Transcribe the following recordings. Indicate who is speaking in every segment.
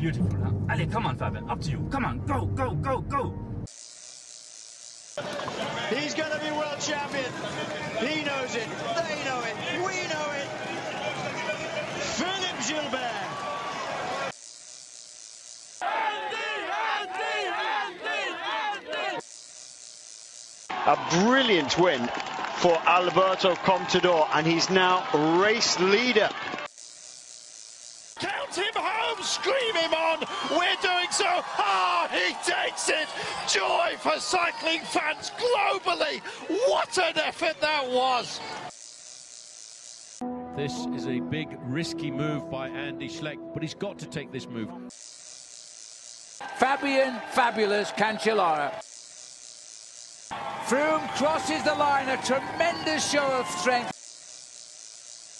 Speaker 1: Beautiful, huh? Allez, come on, Fabian. Up to you. Come on, go, go, go, go.
Speaker 2: He's going to be world champion. He knows it. They know it. We know it. Philippe Gilbert. A brilliant win for Alberto Contador, and he's now race leader.
Speaker 3: Count him home, scream him on. We're doing so. Ah, he takes it. Joy for cycling fans globally. What an effort that was.
Speaker 4: This is a big, risky move by Andy Schleck, but he's got to take this move.
Speaker 5: Fabian Fabulous Cancellara. Froome crosses the line, a tremendous show of strength.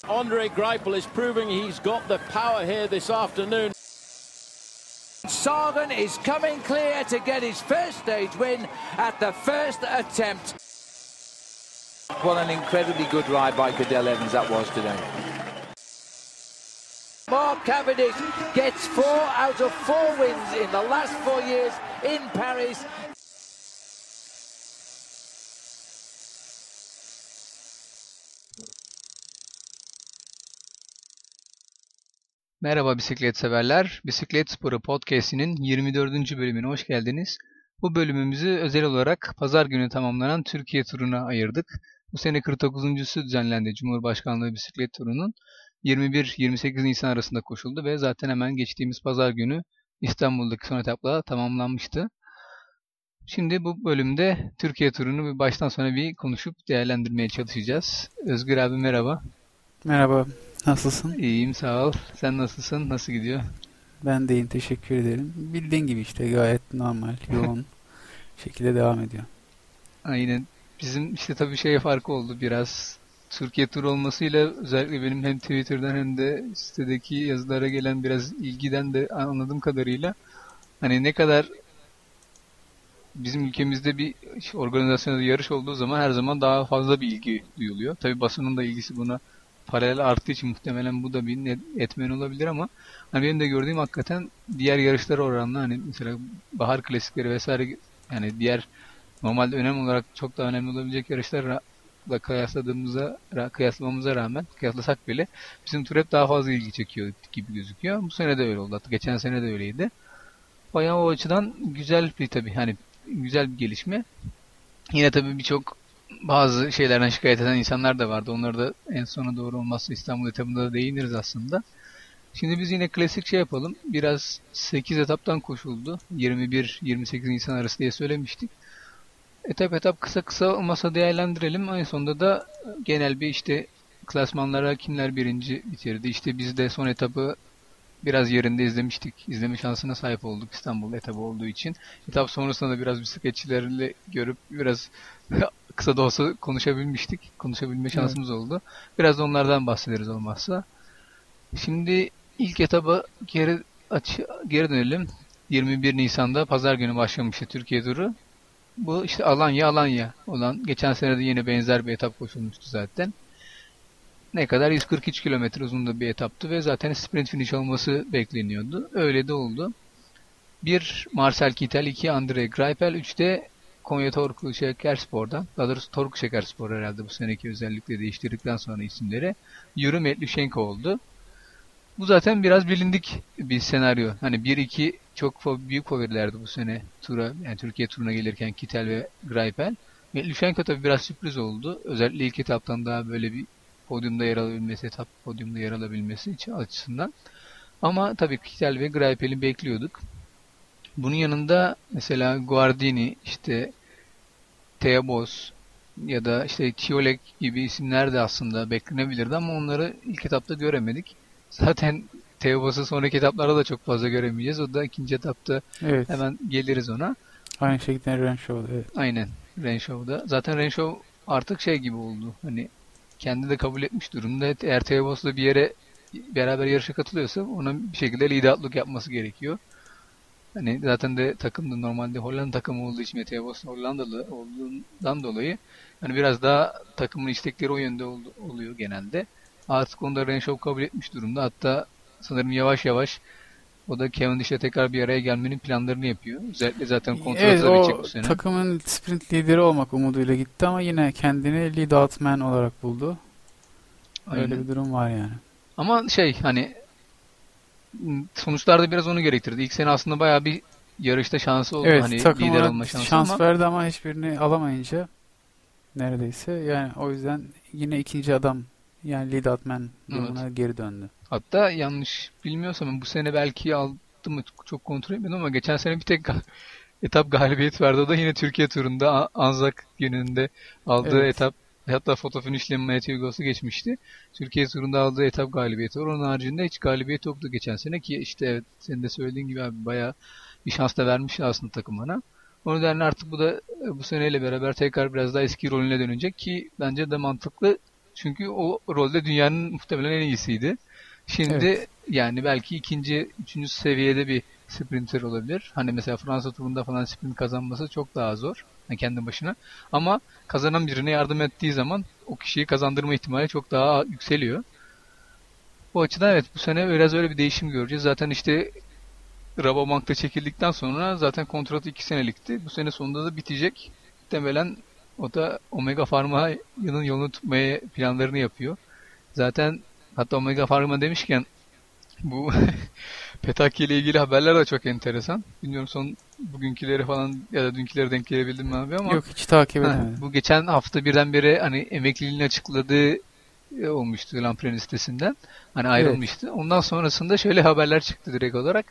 Speaker 4: Andre Greipel is proving he's got the power here this afternoon.
Speaker 5: Sagan is coming clear to get his first stage win at the first attempt. What an incredibly good ride by Cadell Evans that was today. Mark Cavendish gets four out of four wins in the last four years in Paris.
Speaker 6: Merhaba bisiklet severler. Bisiklet Sporu Podcast'inin 24. bölümüne hoş geldiniz. Bu bölümümüzü özel olarak pazar günü tamamlanan Türkiye turuna ayırdık. Bu sene 49.sü düzenlendi Cumhurbaşkanlığı bisiklet turunun. 21-28 Nisan arasında koşuldu ve zaten hemen geçtiğimiz pazar günü İstanbul'daki son etapla tamamlanmıştı. Şimdi bu bölümde Türkiye turunu bir baştan sona bir konuşup değerlendirmeye çalışacağız. Özgür abi merhaba.
Speaker 7: Merhaba, nasılsın?
Speaker 6: İyiyim sağ ol. Sen nasılsın? Nasıl gidiyor?
Speaker 7: Ben de iyiyim, teşekkür ederim. Bildiğin gibi işte gayet normal, yoğun şekilde devam ediyor.
Speaker 6: Aynen. Bizim işte tabii şey farkı oldu biraz. Türkiye tur olmasıyla özellikle benim hem Twitter'dan hem de sitedeki yazılara gelen biraz ilgiden de anladığım kadarıyla hani ne kadar bizim ülkemizde bir organizasyonda yarış olduğu zaman her zaman daha fazla bir ilgi duyuluyor. Tabii basının da ilgisi buna paralel arttığı için muhtemelen bu da bir etmen olabilir ama hani benim de gördüğüm hakikaten diğer yarışlara oranla hani mesela bahar klasikleri vesaire yani diğer normalde önem olarak çok daha önemli olabilecek yarışlarla kıyasladığımızda kıyaslamamıza rağmen kıyaslasak bile bizim tur hep daha fazla ilgi çekiyor gibi gözüküyor. Bu sene de öyle oldu. Hatta geçen sene de öyleydi. Bayağı o açıdan güzel bir tabii hani güzel bir gelişme. Yine tabii birçok bazı şeylerden şikayet eden insanlar da vardı. Onları da en sona doğru olmazsa İstanbul etapında da değiniriz aslında. Şimdi biz yine klasik şey yapalım. Biraz 8 etaptan koşuldu. 21-28 Nisan arası diye söylemiştik. Etap etap kısa kısa olmasa değerlendirelim. En sonunda da genel bir işte klasmanlara kimler birinci bitirdi. İşte biz de son etabı biraz yerinde izlemiştik. İzleme şansına sahip olduk İstanbul etabı olduğu için. Etap sonrasında da biraz bisikletçilerle görüp biraz kısa da olsa konuşabilmiştik. Konuşabilme şansımız evet. oldu. Biraz da onlardan bahsederiz olmazsa. Şimdi ilk etaba geri aç geri dönelim. 21 Nisan'da pazar günü başlamıştı Türkiye turu. Bu işte Alanya Alanya olan geçen sene de yine benzer bir etap koşulmuştu zaten. Ne kadar 143 kilometre uzunluğunda bir etaptı ve zaten sprint finish olması bekleniyordu. Öyle de oldu. Bir Marcel Kittel, iki Andre Greipel, üç de Konya Torku Şekerspor'dan, daha doğrusu Torku Şekerspor herhalde bu seneki özellikle değiştirdikten sonra isimleri, Yuri Metlüşenko oldu. Bu zaten biraz bilindik bir senaryo. Hani 1-2 çok büyük favorilerdi bu sene tura, yani Türkiye turuna gelirken Kittel ve Greipel. Metlüşenko tabii biraz sürpriz oldu. Özellikle ilk etaptan daha böyle bir podyumda yer alabilmesi, etap podyumda yer alabilmesi için açısından. Ama tabii Kittel ve Greipel'i bekliyorduk. Bunun yanında mesela Guardini, işte Teabos ya da işte Tiolek gibi isimler de aslında beklenebilirdi ama onları ilk etapta göremedik. Zaten Teobos'u sonraki etaplarda da çok fazla göremeyeceğiz. O da ikinci etapta evet. hemen geliriz ona.
Speaker 7: Aynı şekilde Renshaw'da evet.
Speaker 6: Aynen Renshaw'da. Zaten Renshaw artık şey gibi oldu. Hani kendi de kabul etmiş durumda. Eğer Teobos'la bir yere beraber yarışa katılıyorsa ona bir şekilde liderlik yapması gerekiyor. Hani zaten de takımda normalde Hollanda takımı olduğu için Mateo Bos Hollandalı olduğundan dolayı hani biraz daha takımın istekleri o yönde oldu, oluyor genelde. Artık onu da Renshaw kabul etmiş durumda. Hatta sanırım yavaş yavaş O da Cavendish'le tekrar bir araya gelmenin planlarını yapıyor. Özellikle zaten kontratı
Speaker 7: Evet
Speaker 6: da bitecek
Speaker 7: o
Speaker 6: bu sene.
Speaker 7: takımın sprint lideri olmak umuduyla gitti ama yine kendini lead out man olarak buldu. Öyle
Speaker 6: Aynen.
Speaker 7: bir durum var yani.
Speaker 6: Ama şey hani sonuçlarda biraz onu gerektirdi. İlk sene aslında bayağı bir yarışta şansı oldu.
Speaker 7: Evet
Speaker 6: hani
Speaker 7: takım
Speaker 6: lider olma şansı
Speaker 7: şans
Speaker 6: ama
Speaker 7: verdi ama hiçbirini alamayınca neredeyse yani o yüzden yine ikinci adam yani lead out man durumuna geri döndü.
Speaker 6: hatta yanlış bilmiyorsam bu sene belki aldı mı çok kontrol etmedim ama geçen sene bir tek etap galibiyet verdi. O da yine Türkiye turunda Anzak gününde aldığı
Speaker 7: Evet.
Speaker 6: etap hatta foto finişle Matthew Goss'u geçmişti. Türkiye turunda aldığı etap galibiyeti var. Onun haricinde hiç galibiyet yoktu geçen sene ki işte evet senin de söylediğin gibi abi bayağı bir şans da vermiş aslında takımına. O nedenle artık bu da bu seneyle beraber tekrar biraz daha eski rolüne dönecek ki bence de mantıklı. Çünkü o rolde dünyanın muhtemelen en iyisiydi. Şimdi
Speaker 7: Evet.
Speaker 6: yani belki ikinci, üçüncü seviyede bir sprinter olabilir. Hani mesela Fransa turunda falan sprint kazanması çok daha zor. Yani kendi başına. Ama kazanan birine yardım ettiği zaman o kişiyi kazandırma ihtimali çok daha yükseliyor. Bu açıdan evet bu sene biraz öyle bir değişim göreceğiz. Zaten işte Rabobank'ta çekildikten sonra zaten kontratı 2 senelikti. Bu sene sonunda da bitecek. Muhtemelen o da Omega Pharma'nın yolunu tutmaya planlarını yapıyor. Zaten hatta Omega Pharma demişken bu Petaki ile ilgili haberler de çok enteresan. Bilmiyorum son bugünküleri falan ya da dünküleri denk gelebildim mi abi ama
Speaker 7: Yok hiç takip
Speaker 6: Ha,
Speaker 7: edemedim.
Speaker 6: bu geçen hafta birdenbire hani emekliliğini açıkladığı e, olmuştu Lampre'nin sitesinden. Hani ayrılmıştı. Ondan sonrasında şöyle haberler çıktı direkt olarak.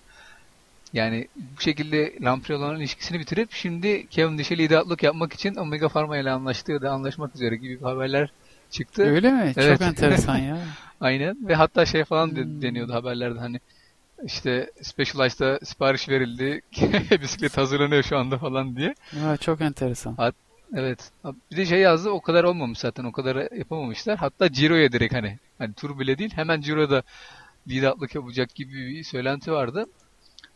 Speaker 6: Yani bu şekilde Lampre olan ilişkisini bitirip şimdi Kevin Dish'e liderlik yapmak için Omega Pharma ile anlaştığı da anlaşmak üzere gibi haberler çıktı.
Speaker 7: Öyle mi?
Speaker 6: Evet.
Speaker 7: Çok enteresan ya.
Speaker 6: Aynen ve hatta şey falan de-
Speaker 7: Hmm.
Speaker 6: deniyordu haberlerde hani işte Specialized'a sipariş verildi. Bisiklet hazırlanıyor şu anda falan diye.
Speaker 7: ya çok enteresan.
Speaker 6: Evet. Bir de şey yazdı o kadar olmamış zaten o kadar yapamamışlar. Hatta Ciro'ya direkt hani hani tur bile değil hemen Ciro'da liderlik yapacak gibi bir söylenti vardı.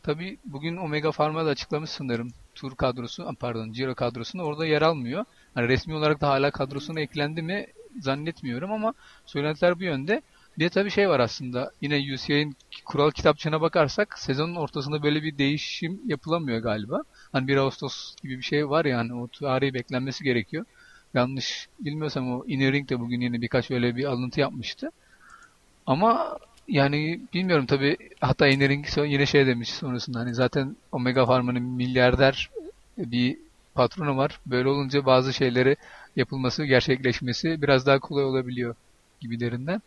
Speaker 6: Tabii bugün Omega Pharma da açıklamış sanırım tur kadrosu ah, pardon Ciro kadrosunda orada yer almıyor. Hani resmi olarak da hala kadrosuna eklendi mi zannetmiyorum ama söylentiler bu yönde. Bir de tabii şey var aslında yine UCI'nin kural kitapçığına bakarsak sezonun ortasında böyle bir değişim yapılamıyor galiba. Hani 1 Ağustos gibi bir şey var ya hani o tarihi beklenmesi gerekiyor. Yanlış bilmiyorsam o Inner Ring de bugün yine birkaç öyle bir alıntı yapmıştı. Ama yani bilmiyorum tabii hatta Inner Ring yine şey demiş sonrasında hani zaten Omega Pharma'nın milyarder bir patronu var. Böyle olunca bazı şeyleri yapılması, gerçekleşmesi biraz daha kolay olabiliyor gibilerinden.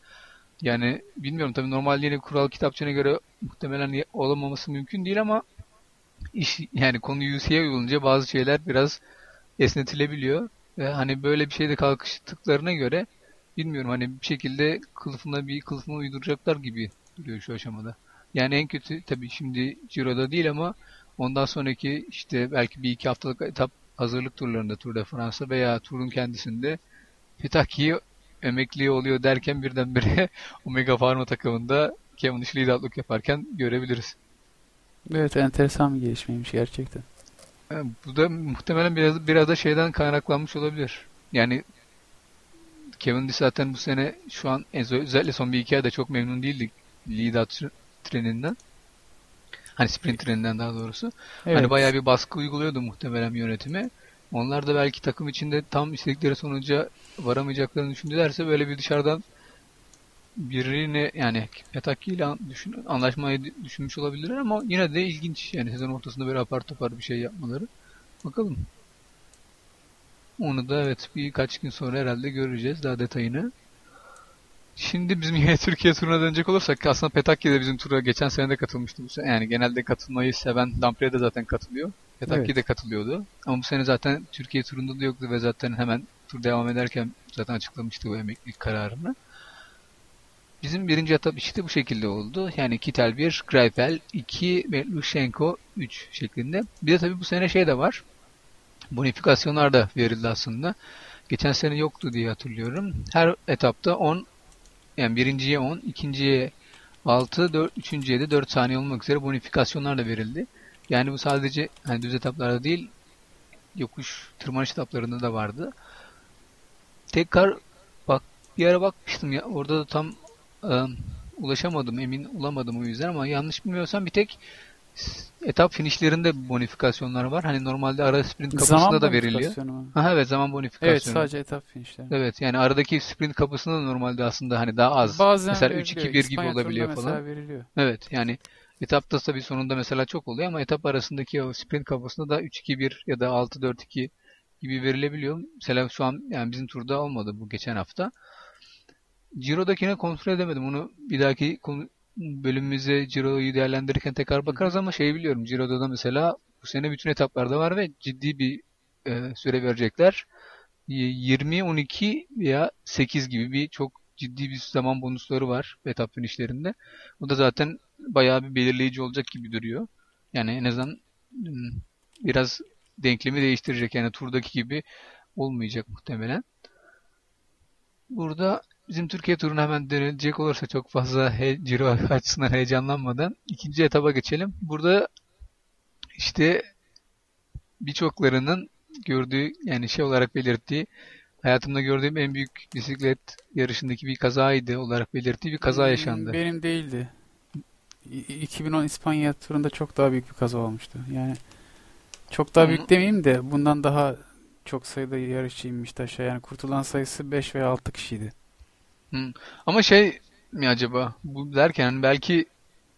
Speaker 6: Yani bilmiyorum tabii normal yeni kural kitapçığına göre muhtemelen olamaması mümkün değil ama iş yani konu UC'ye uyulunca bazı şeyler biraz esnetilebiliyor. Ve hani böyle bir şeyde kalkıştıklarına göre bilmiyorum hani bir şekilde kılıfına bir kılıfına uyduracaklar gibi duruyor şu aşamada. Yani en kötü tabii şimdi Ciro'da değil ama ondan sonraki işte belki bir iki haftalık etap hazırlık turlarında Tour de France'da veya turun kendisinde Petaki emekli oluyor derken birdenbire Omega Pharma takımında Kevin Dish liderlik yaparken görebiliriz.
Speaker 7: Evet enteresan bir gelişmeymiş gerçekten.
Speaker 6: Yani bu da muhtemelen biraz biraz da şeyden kaynaklanmış olabilir. Yani Kevin Dish zaten bu sene şu an özellikle son bir iki ayda çok memnun değildik out treninden. Hani sprint treninden daha doğrusu.
Speaker 7: Evet.
Speaker 6: Hani bayağı bir baskı uyguluyordu muhtemelen yönetime. Onlar da belki takım içinde tam istedikleri sonuca varamayacaklarını düşündülerse böyle bir dışarıdan birini yani Petaki ile düşün, anlaşmayı düşünmüş olabilirler ama yine de ilginç yani sezon ortasında böyle apar topar bir şey yapmaları. Bakalım. Onu da evet birkaç gün sonra herhalde göreceğiz daha detayını. Şimdi bizim yine Türkiye turuna dönecek olursak aslında Petaki de bizim tura geçen sene de katılmıştı bu sene. Yani genelde katılmayı seven Dampre de zaten katılıyor. Petaki
Speaker 7: Evet.
Speaker 6: de katılıyordu. Ama bu sene zaten Türkiye turunda da yoktu ve zaten hemen tur devam ederken zaten açıklamıştı bu emeklilik kararını. Bizim birinci etap işte bu şekilde oldu. Yani Kitel 1, Greipel 2 ve Lushenko 3 şeklinde. Bir de tabii bu sene şey de var. Bonifikasyonlar da verildi aslında. Geçen sene yoktu diye hatırlıyorum. Her etapta 10 yani birinciye 10, ikinciye 6, 4, üçüncüye de 4 saniye olmak üzere bonifikasyonlar da verildi. Yani bu sadece hani düz etaplarda değil yokuş tırmanış etaplarında da vardı. Tekrar bak bir ara bakmıştım ya orada da tam e, ulaşamadım, emin olamadım o yüzden ama yanlış bilmiyorsam bir tek etap finişlerinde bonifikasyonlar var. Hani normalde ara sprint kapısında
Speaker 7: Zaman
Speaker 6: da veriliyor. Aha, evet zaman bonifikasyonu.
Speaker 7: Evet sadece etap finişleri.
Speaker 6: Evet yani aradaki sprint kapısında da normalde aslında hani daha az.
Speaker 7: Bazen
Speaker 6: mesela
Speaker 7: veriliyor.
Speaker 6: 3-2-1 gibi
Speaker 7: İspanya turunda
Speaker 6: olabiliyor falan.
Speaker 7: veriliyor.
Speaker 6: Evet yani etapta tabii sonunda mesela çok oluyor ama etap arasındaki o sprint kapısında da 3-2-1 ya da 6-4-2 gibi verilebiliyor. Mesela şu an yani bizim turda olmadı bu geçen hafta. Ciro'dakine kontrol edemedim. Onu bir dahaki bölümümüze Ciro'yu değerlendirirken tekrar bakarız ama şey biliyorum. Ciro'da da mesela bu sene bütün etaplarda var ve ciddi bir e, süre verecekler. 20, 12 veya 8 gibi bir çok ciddi bir zaman bonusları var etap finişlerinde. Bu da zaten bayağı bir belirleyici olacak gibi duruyor. Yani en azından biraz denklemi değiştirecek. Yani turdaki gibi olmayacak muhtemelen. Burada bizim Türkiye turuna hemen dönecek olursa çok fazla he, Ciro açısından heyecanlanmadan ikinci etaba geçelim. Burada işte birçoklarının gördüğü yani şey olarak belirttiği hayatımda gördüğüm en büyük bisiklet yarışındaki bir kazaydı olarak belirttiği bir kaza yaşandı.
Speaker 7: Benim değildi. İ- 2010 İspanya turunda çok daha büyük bir kaza olmuştu. Yani çok daha büyük demeyeyim de bundan daha çok sayıda yarışçı inmişti aşağı. Yani kurtulan sayısı 5 veya 6 kişiydi.
Speaker 6: Ama şey mi acaba bu derken belki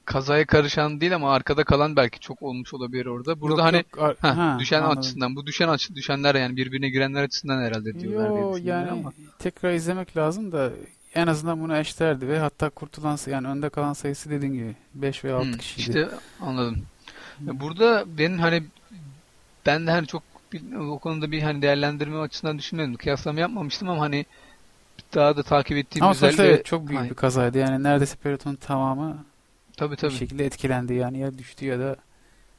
Speaker 6: kazaya karışan değil ama arkada kalan belki çok olmuş olabilir orada. Burada
Speaker 7: Yok,
Speaker 6: hani
Speaker 7: yok, ar-
Speaker 6: heh,
Speaker 7: ha,
Speaker 6: düşen
Speaker 7: anladım.
Speaker 6: açısından bu düşen açı düşenler yani birbirine girenler açısından herhalde diyorlar
Speaker 7: Yo yani
Speaker 6: ama.
Speaker 7: tekrar izlemek lazım da en azından bunu eşlerdi ve hatta kurtulan yani önde kalan sayısı dediğin gibi 5 veya 6
Speaker 6: Hmm,
Speaker 7: kişiydi.
Speaker 6: işte anladım. Burada benim hani ben de hani çok bir- o konuda bir hani değerlendirme açısından düşünmedim. Kıyaslama yapmamıştım ama hani daha da takip ettiğim
Speaker 7: Ama
Speaker 6: özellikle
Speaker 7: evet, çok büyük
Speaker 6: Hani-
Speaker 7: bir kazaydı. Yani neredeyse pelotonun tamamı
Speaker 6: tabii
Speaker 7: bir
Speaker 6: tabii.
Speaker 7: şekilde etkilendi. Yani ya düştü ya da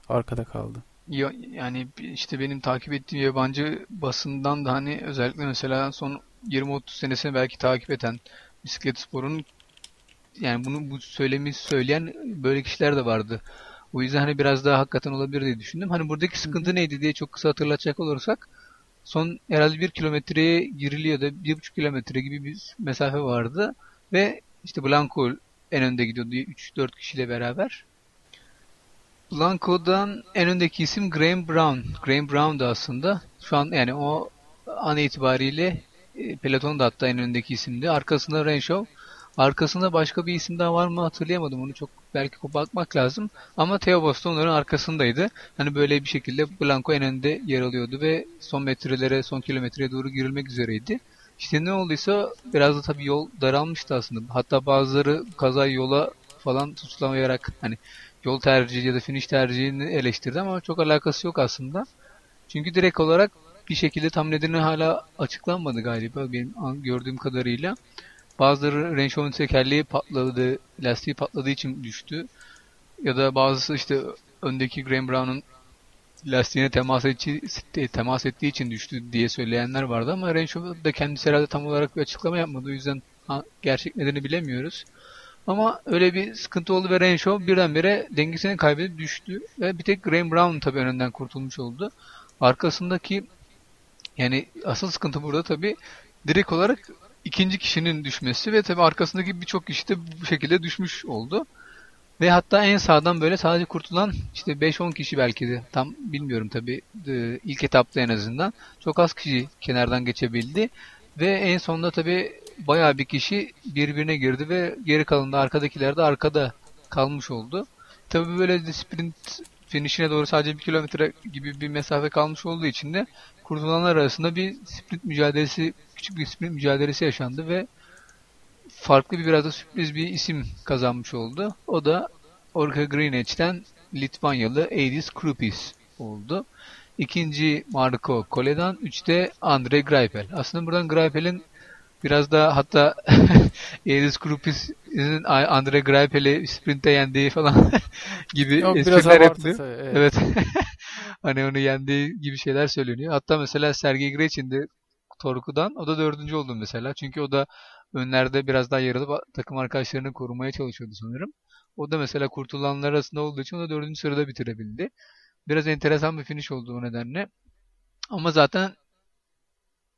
Speaker 7: arkada kaldı.
Speaker 6: Ya- yani bir- işte benim takip ettiğim yabancı basından da hani özellikle mesela son 20-30 senesini belki takip eden bisiklet sporunun yani bunu bu söylemi söyleyen böyle kişiler de vardı. O yüzden hani biraz daha hakikaten olabilir diye düşündüm. Hani buradaki sıkıntı neydi diye çok kısa hatırlatacak olursak son herhalde bir kilometreye giriliyor da bir buçuk kilometre gibi bir mesafe vardı ve işte Blanco en önde gidiyordu 3-4 kişiyle beraber. Blanco'dan en öndeki isim Graham Brown. Graham Brown da aslında şu an yani o an itibariyle e, pelotonun da hatta en öndeki isimdi. Arkasında Renshaw. Arkasında başka bir isim daha var mı hatırlayamadım. Onu çok belki bakmak lazım. Ama Theo Boston onların arkasındaydı. Hani böyle bir şekilde Blanco en önde yer alıyordu ve son metrelere, son kilometreye doğru girilmek üzereydi. İşte ne olduysa biraz da tabii yol daralmıştı aslında. Hatta bazıları kazayı yola falan suçlamayarak hani yol tercihi ya da finish tercihini eleştirdi ama çok alakası yok aslında. Çünkü direkt olarak bir şekilde tam nedeni hala açıklanmadı galiba benim gördüğüm kadarıyla. Bazıları Range Rover'ın tekerleği patladı, lastiği patladığı için düştü. Ya da bazısı işte öndeki Graham Brown'un lastiğine temas, ettiği, temas ettiği için düştü diye söyleyenler vardı ama Range Rover da kendisi herhalde tam olarak bir açıklama yapmadı. O yüzden gerçek nedeni bilemiyoruz. Ama öyle bir sıkıntı oldu ve Renshaw birdenbire dengesini kaybedip düştü. Ve bir tek Graham Brown tabii önünden kurtulmuş oldu. Arkasındaki yani asıl sıkıntı burada tabii direkt olarak ikinci kişinin düşmesi ve tabii arkasındaki birçok kişi de bu şekilde düşmüş oldu. Ve hatta en sağdan böyle sadece kurtulan işte 5-10 kişi belki de tam bilmiyorum tabii e, ilk etapta en azından çok az kişi kenardan geçebildi. Ve en sonunda tabii bayağı bir kişi birbirine girdi ve geri kalan da arkadakiler de arkada kalmış oldu. Tabii böyle sprint finishine doğru sadece bir kilometre gibi bir mesafe kalmış olduğu için de kurtulanlar arasında bir sprint mücadelesi, küçük bir sprint mücadelesi yaşandı ve farklı bir biraz da sürpriz bir isim kazanmış oldu. O da Orca Greenwich'ten Litvanyalı Aidis Krupis oldu. İkinci Marco Kole'dan, üçte Andre Greipel. Aslında buradan Greipel'in biraz da hatta Aidis Krupis'in Andre Greipel'i sprintte yendiği falan gibi
Speaker 7: Yok,
Speaker 6: espriler yapılıyor.
Speaker 7: tabii, evet.
Speaker 6: Evet. hani onu yendiği gibi şeyler söyleniyor. Hatta mesela Sergey Grachin de Torku'dan o da dördüncü oldu mesela. Çünkü o da önlerde biraz daha yer alıp takım arkadaşlarını korumaya çalışıyordu sanırım. O da mesela kurtulanlar arasında olduğu için o da dördüncü sırada bitirebildi. Biraz enteresan bir finish oldu o nedenle. Ama zaten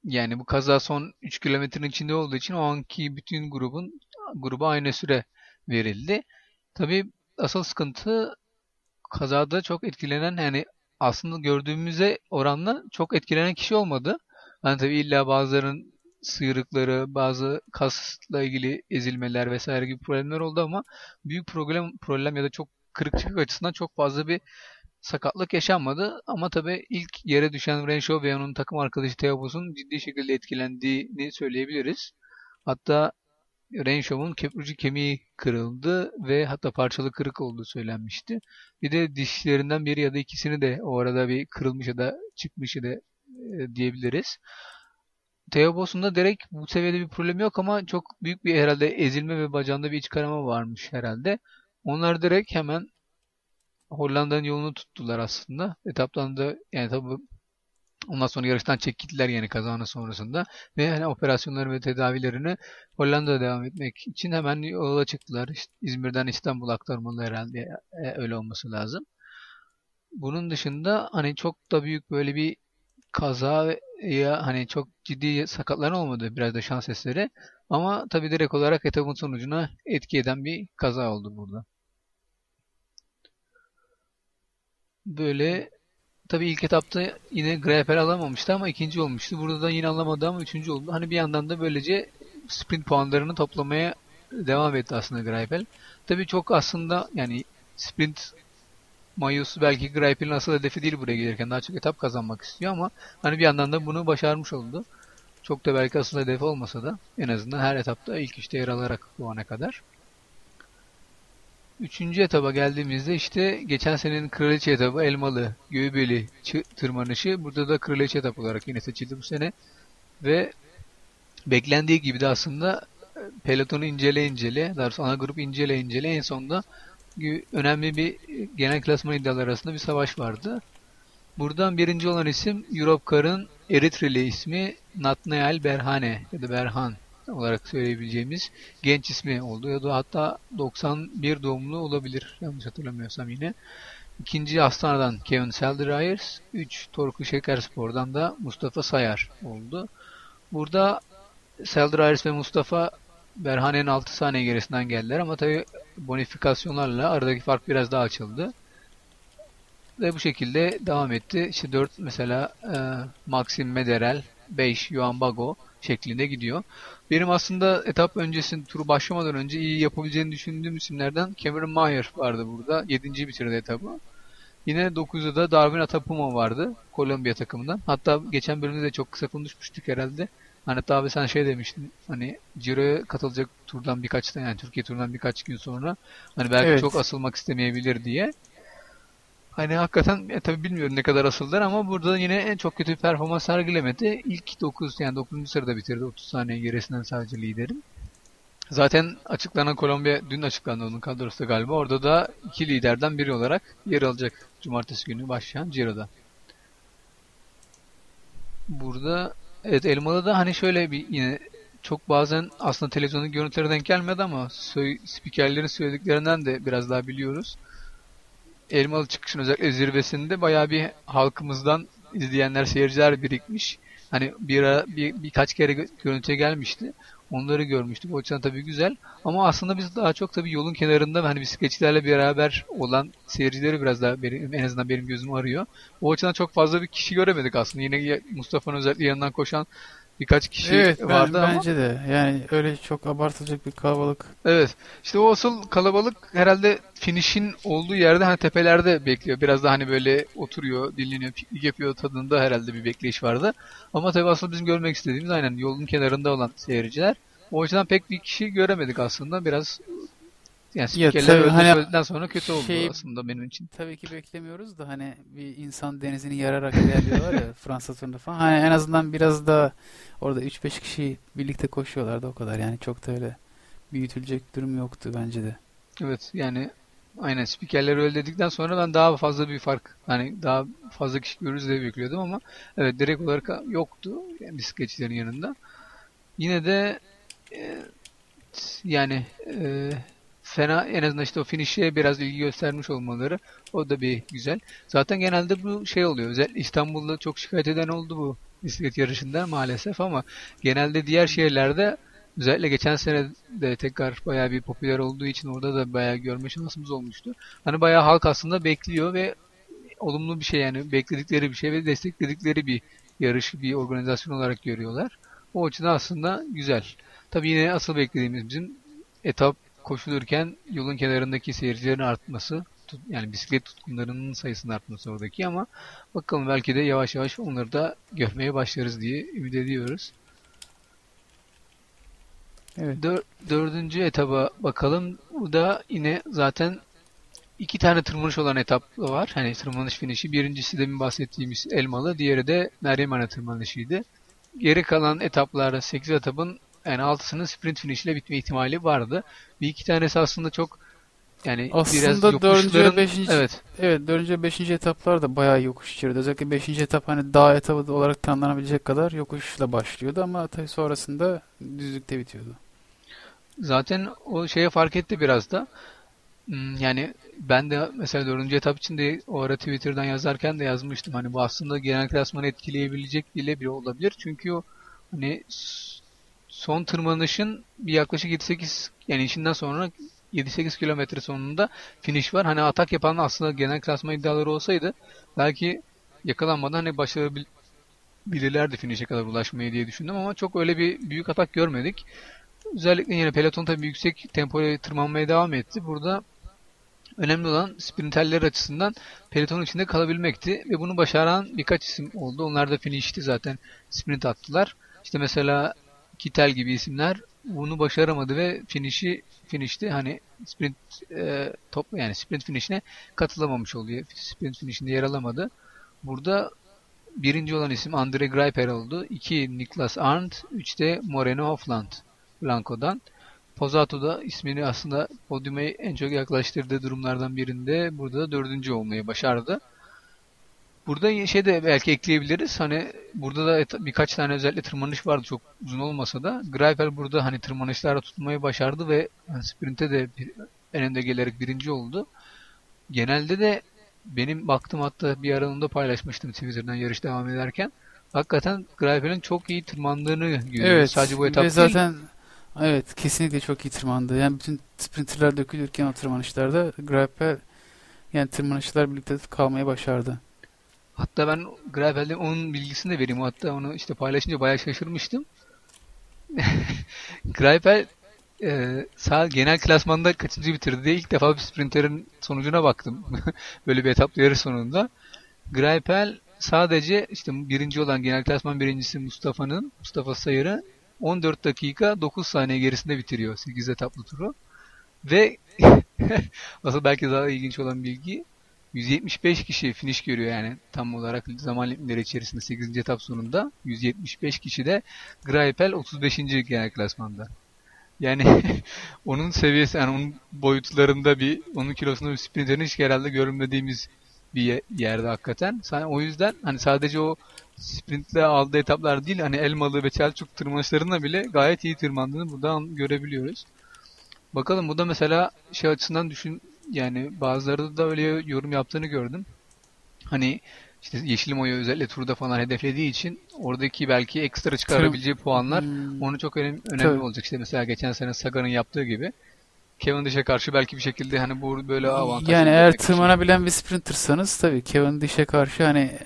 Speaker 6: yani bu kaza son 3 kilometrenin içinde olduğu için o anki bütün grubun gruba aynı süre verildi. Tabii asıl sıkıntı kazada çok etkilenen yani aslında gördüğümüze oranla çok etkilenen kişi olmadı. Hani tabii illa bazılarının sıyrıkları, bazı kasla ilgili ezilmeler vesaire gibi problemler oldu ama büyük problem problem ya da çok kırıkçılık açısından çok fazla bir sakatlık yaşanmadı. Ama tabii ilk yere düşen Renshaw ve onun takım arkadaşı Theo ciddi şekilde etkilendiğini söyleyebiliriz. Hatta Renshaw'un köprücük kemiği kırıldı ve hatta parçalı kırık olduğu söylenmişti. Bir de dişlerinden biri ya da ikisini de o arada bir kırılmış ya da çıkmış ya da e, diyebiliriz. Theo Bos'unda direkt bu seviyede bir problem yok ama çok büyük bir herhalde ezilme ve bacağında bir iç kanama varmış herhalde. Onlar direkt hemen Hollanda'nın yolunu tuttular aslında. Etaptan da yani tabi ondan sonra yarıştan çekildiler yani kazanın sonrasında ve hani operasyonları ve tedavilerini Hollanda'da devam etmek için hemen yola çıktılar. İşte İzmir'den İstanbul aktarmalı herhalde e, öyle olması lazım. Bunun dışında hani çok da büyük böyle bir kaza ya hani çok ciddi sakatlar olmadı biraz da şans eseri ama tabi direkt olarak etapın sonucuna etki eden bir kaza oldu burada. Böyle tabi ilk etapta yine Greipel alamamıştı ama ikinci olmuştu. Burada da yine alamadı ama üçüncü oldu. Hani bir yandan da böylece sprint puanlarını toplamaya devam etti aslında Greipel. Tabi çok aslında yani sprint mayosu belki Greipel'in asıl hedefi değil buraya gelirken daha çok etap kazanmak istiyor ama hani bir yandan da bunu başarmış oldu. Çok da belki asıl hedefi olmasa da en azından her etapta ilk işte yer alarak bu ana kadar. Üçüncü etaba geldiğimizde işte geçen senenin kraliçe etabı Elmalı, Göğübeli tırmanışı burada da kraliçe etap olarak yine seçildi bu sene. Ve beklendiği gibi de aslında pelotonu incele incele, daha doğrusu ana grup incele incele en sonunda önemli bir genel klasman iddiaları arasında bir savaş vardı. Buradan birinci olan isim Europcar'ın Eritreli ismi Natnael Berhane ya da Berhan olarak söyleyebileceğimiz genç ismi oldu. Ya da hatta 91 doğumlu olabilir yanlış hatırlamıyorsam yine. İkinci Hastana'dan Kevin Selderayers, 3 Torku Şekerspor'dan da Mustafa Sayar oldu. Burada Selderayers ve Mustafa Berhane'nin 6 saniye gerisinden geldiler ama tabi bonifikasyonlarla aradaki fark biraz daha açıldı. Ve bu şekilde devam etti. İşte 4 mesela e, Maxim Mederel, 5 Yuan Bago şeklinde gidiyor. Benim aslında etap öncesinde turu başlamadan önce iyi yapabileceğini düşündüğüm isimlerden Cameron Mayer vardı burada. 7. bitirdi etabı. Yine 9'da da Darwin Atapuma vardı Kolombiya takımından. Hatta geçen bölümde de çok kısa konuşmuştuk herhalde. Hani tabi sen şey demiştin hani Ciro'ya katılacak turdan birkaç yani Türkiye turundan birkaç gün sonra hani belki evet. çok asılmak istemeyebilir diye. Hani hakikaten e, tabi bilmiyorum ne kadar asıldılar ama burada yine en çok kötü performans sergilemedi. İlk 9 yani 9. sırada bitirdi 30 saniye gerisinden sadece liderin. Zaten açıklanan Kolombiya dün açıklandı onun kadrosu galiba. Orada da iki liderden biri olarak yer alacak cumartesi günü başlayan Ciro'da. Burada evet Elmalı'da hani şöyle bir yine çok bazen aslında televizyonun görüntüleri denk gelmedi ama spikerlerin söylediklerinden de biraz daha biliyoruz. Elmalı çıkışın özellikle zirvesinde bayağı bir halkımızdan izleyenler, seyirciler birikmiş. Hani bir, bir birkaç kere görüntüye gelmişti. Onları görmüştük. O açıdan tabii güzel. Ama aslında biz daha çok tabii yolun kenarında hani bisikletçilerle beraber olan seyircileri biraz daha benim, en azından benim gözüm arıyor. O açıdan çok fazla bir kişi göremedik aslında. Yine Mustafa'nın özellikle yanından koşan birkaç kişi
Speaker 7: evet,
Speaker 6: vardı
Speaker 7: ben,
Speaker 6: ama.
Speaker 7: Bence de. Yani öyle çok abartılacak bir kalabalık.
Speaker 6: Evet. İşte o asıl kalabalık herhalde finish'in olduğu yerde hani tepelerde bekliyor. Biraz da hani böyle oturuyor, dinleniyor, piknik yapıyor tadında herhalde bir bekleyiş vardı. Ama tabii aslında bizim görmek istediğimiz aynen yolun kenarında olan seyirciler. O açıdan pek bir kişi göremedik aslında. Biraz yani spikerler öldü hani söyledikten sonra kötü oldu şey, aslında benim için.
Speaker 7: Tabii ki beklemiyoruz da hani bir insan denizini yararak ilerliyorlar ya Fransa turunda falan. Hani en azından biraz da orada 3-5 kişi birlikte koşuyorlardı o kadar. Yani çok da öyle büyütülecek durum yoktu bence de.
Speaker 6: Evet yani aynen spikerler öyle dedikten sonra ben daha fazla bir fark hani daha fazla kişi görürüz diye bekliyordum ama evet direkt olarak yoktu yani bisikletçilerin yanında. Yine de e, yani e, fena en azından işte o finish'e biraz ilgi göstermiş olmaları o da bir güzel. Zaten genelde bu şey oluyor. Özellikle İstanbul'da çok şikayet eden oldu bu bisiklet yarışında maalesef ama genelde diğer şehirlerde Özellikle geçen sene de tekrar bayağı bir popüler olduğu için orada da bayağı görme şansımız olmuştu. Hani bayağı halk aslında bekliyor ve olumlu bir şey yani bekledikleri bir şey ve destekledikleri bir yarış, bir organizasyon olarak görüyorlar. O açıdan aslında güzel. Tabii yine asıl beklediğimiz bizim etap koşulurken yolun kenarındaki seyircilerin artması, yani bisiklet tutkunlarının sayısının artması oradaki ama bakalım belki de yavaş yavaş onları da görmeye başlarız diye ümit ediyoruz.
Speaker 7: Evet.
Speaker 6: Dör, dördüncü etaba bakalım. Bu da yine zaten iki tane tırmanış olan etap var. Hani tırmanış finişi. Birincisi de bahsettiğimiz Elmalı. Diğeri de Meryem Ana tırmanışıydı. Geri kalan etaplarda 8 etapın yani altısının sprint finişiyle bitme ihtimali vardı. Bir iki tanesi aslında çok yani
Speaker 7: Aslında
Speaker 6: biraz yokuşların
Speaker 7: beşinci,
Speaker 6: evet
Speaker 7: evet dördüncü ve beşinci etaplar da bayağı yokuş içeriyordu. Özellikle beşinci etap hani dağ etabı olarak tanımlanabilecek kadar yokuşla başlıyordu ama tabii sonrasında düzlükte bitiyordu.
Speaker 6: zaten o şeye fark etti biraz da. Hmm, Yani ben de mesela dördüncü etap için de o ara Twitter'dan yazarken de yazmıştım. Hani bu aslında genel klasmanı etkileyebilecek bile biri olabilir. Çünkü o hani son tırmanışın bir yaklaşık 7-8 yani işinden sonra 7-8 kilometre sonunda finish var. Hani atak yapan aslında genel klasman iddiaları olsaydı belki yakalanmadan hani başarabilirlerdi finish'e kadar ulaşmayı diye düşündüm ama çok öyle bir büyük atak görmedik. Özellikle yine peloton tabii yüksek tempoya tırmanmaya devam etti. Burada önemli olan sprinterler açısından pelotonun içinde kalabilmekti ve bunu başaran birkaç isim oldu. Onlar da finish'ti zaten sprint attılar. İşte mesela Kittel gibi isimler bunu başaramadı ve finish'i finish'ti. Hani sprint e, top yani sprint finish'ine katılamamış oluyor. Sprint finish'inde yer alamadı. Burada birinci olan isim Andre Greipel oldu. 2 Niklas Arndt, 3 de Moreno Hofland Blanco'dan. Pozzato da ismini aslında podyuma en çok yaklaştırdığı durumlardan birinde burada da dördüncü olmayı başardı. Burada şey de belki ekleyebiliriz. Hani burada da birkaç tane özellikle tırmanış vardı çok uzun olmasa da. Greipel burada hani tırmanışlarda tutmayı başardı ve hani sprinte de bir, en önde gelerek birinci oldu. Genelde de benim baktım hatta bir aralığında paylaşmıştım Twitter'dan yarış devam ederken. Hakikaten Greipel'in çok iyi tırmandığını görüyoruz.
Speaker 7: Evet.
Speaker 6: Sadece bu
Speaker 7: ve
Speaker 6: etap değil.
Speaker 7: zaten evet kesinlikle çok iyi tırmandı. Yani bütün sprinterler dökülürken o tırmanışlarda Greipel yani tırmanışlar birlikte kalmayı başardı.
Speaker 6: Hatta ben Gravel'den onun bilgisini de vereyim. Hatta onu işte paylaşınca bayağı şaşırmıştım. Gravel e, sağ genel klasmanda kaçıncı bitirdi diye ilk defa bir sprinterin sonucuna baktım. Böyle bir etaplı yarış sonunda. Greipel sadece işte birinci olan genel klasman birincisi Mustafa'nın Mustafa Sayır'ı 14 dakika 9 saniye gerisinde bitiriyor 8 etaplı turu. Ve asıl belki daha ilginç olan bilgi 175 kişi finish görüyor yani tam olarak zaman limitleri içerisinde 8. etap sonunda 175 kişi de Greipel 35. genel klasmanda. Yani onun seviyesi yani onun boyutlarında bir onun kilosunda bir sprinterin hiç herhalde görünmediğimiz bir ye- yerde hakikaten. O yüzden hani sadece o sprintle aldığı etaplar değil hani Elmalı ve Çelçuk tırmanışlarında bile gayet iyi tırmandığını buradan görebiliyoruz. Bakalım bu da mesela şey açısından düşün yani bazıları da öyle yorum yaptığını gördüm. Hani işte Yeşilmo'yu özellikle turda falan hedeflediği için oradaki belki ekstra çıkarabileceği puanlar
Speaker 7: Hmm.
Speaker 6: onu çok önemli, önemli
Speaker 7: Tabii.
Speaker 6: olacak. İşte mesela geçen sene Sagan'ın yaptığı gibi Cavendish'e karşı belki bir şekilde hani bu böyle avantaj
Speaker 7: Yani eğer
Speaker 6: etmek için.
Speaker 7: tırmanabilen bir sprintersanız tabii Kevin Dish'e karşı hani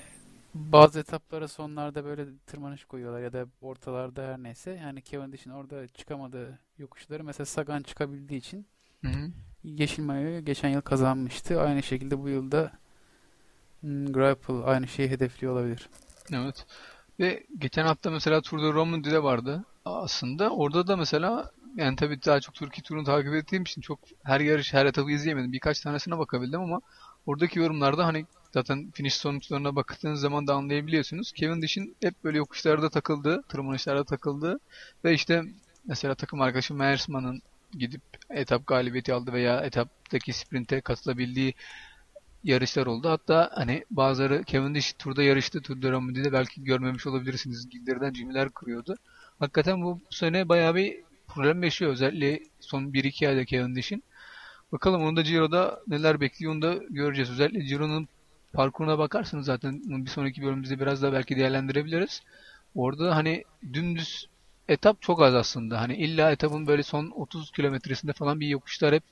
Speaker 7: bazı etaplara sonlarda böyle tırmanış koyuyorlar ya da ortalarda her neyse. Yani Kevin Dish'in orada çıkamadığı yokuşları mesela Sagan çıkabildiği için
Speaker 6: Hı hı.
Speaker 7: Yeşil Mayo'yu geçen yıl kazanmıştı. Aynı şekilde bu yılda hmm, Greipel aynı şeyi hedefliyor olabilir.
Speaker 6: Evet. Ve geçen hafta mesela Tour de Romandy'de vardı aslında. Orada da mesela yani tabii daha çok Türkiye turunu takip ettiğim için çok her yarış, her etabı izleyemedim. Birkaç tanesine bakabildim ama oradaki yorumlarda hani zaten finish sonuçlarına baktığınız zaman da anlayabiliyorsunuz. Kevin Dish'in hep böyle yokuşlarda takıldığı, tırmanışlarda takıldığı ve işte mesela takım arkadaşı Meyersman'ın gidip etap galibiyeti aldı veya etaptaki sprinte katılabildiği yarışlar oldu. Hatta hani bazıları Cavendish turda yarıştı. Tour de Romandy'de belki görmemiş olabilirsiniz. Gilder'den cümleler kuruyordu. Hakikaten bu, bu sene bayağı bir problem yaşıyor. Özellikle son 1-2 ayda Cavendish'in. Bakalım onu da Ciro'da neler bekliyor onu da göreceğiz. Özellikle Ciro'nun parkuruna bakarsanız zaten bir sonraki bölümümüzde biraz daha belki değerlendirebiliriz. Orada hani dümdüz etap çok az aslında. Hani illa etapın böyle son 30 kilometresinde falan bir yokuşlar hep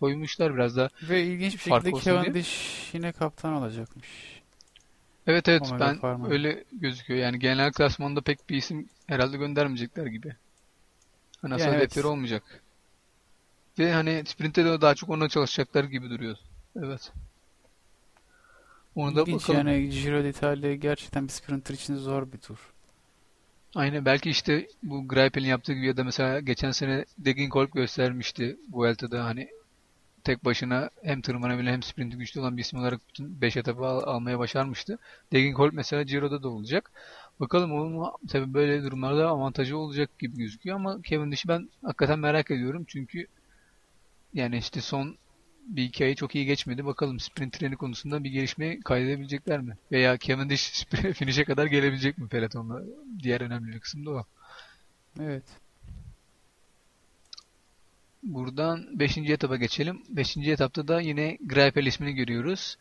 Speaker 6: koymuşlar biraz da.
Speaker 7: Ve ilginç bir şekilde. Cavendish yine kaptan olacakmış.
Speaker 6: Evet evet
Speaker 7: Omega
Speaker 6: ben
Speaker 7: Pharma.
Speaker 6: öyle gözüküyor. Yani genel klasmanda pek bir isim herhalde göndermeyecekler gibi. Hani asıl
Speaker 7: Yani evet.
Speaker 6: olmayacak. Ve hani sprinte de daha çok ona çalışacaklar gibi duruyor. Evet. Onu da
Speaker 7: İlginç
Speaker 6: bakalım.
Speaker 7: yani Giro d'Italia gerçekten bir sprinter için zor bir tur.
Speaker 6: Aynen belki işte bu Greipel'in yaptığı gibi ya da mesela geçen sene Degenkolb göstermişti Vuelta'da hani tek başına hem tırmanabilen hem sprinti güçlü olan bir isim olarak bütün 5 etapı al- almaya başarmıştı. Degenkolb mesela Giro'da da olacak. Bakalım onun tabii böyle durumlarda avantajı olacak gibi gözüküyor ama Cavendish'i ben hakikaten merak ediyorum çünkü yani işte son bir iki ayı çok iyi geçmedi. Bakalım sprint treni konusunda bir gelişme kaydedebilecekler mi? Veya Cavendish finish'e kadar gelebilecek mi pelotonla? Diğer önemli bir kısım da o.
Speaker 7: Evet.
Speaker 6: Buradan 5. etapa geçelim. 5. etapta da yine Greipel ismini görüyoruz.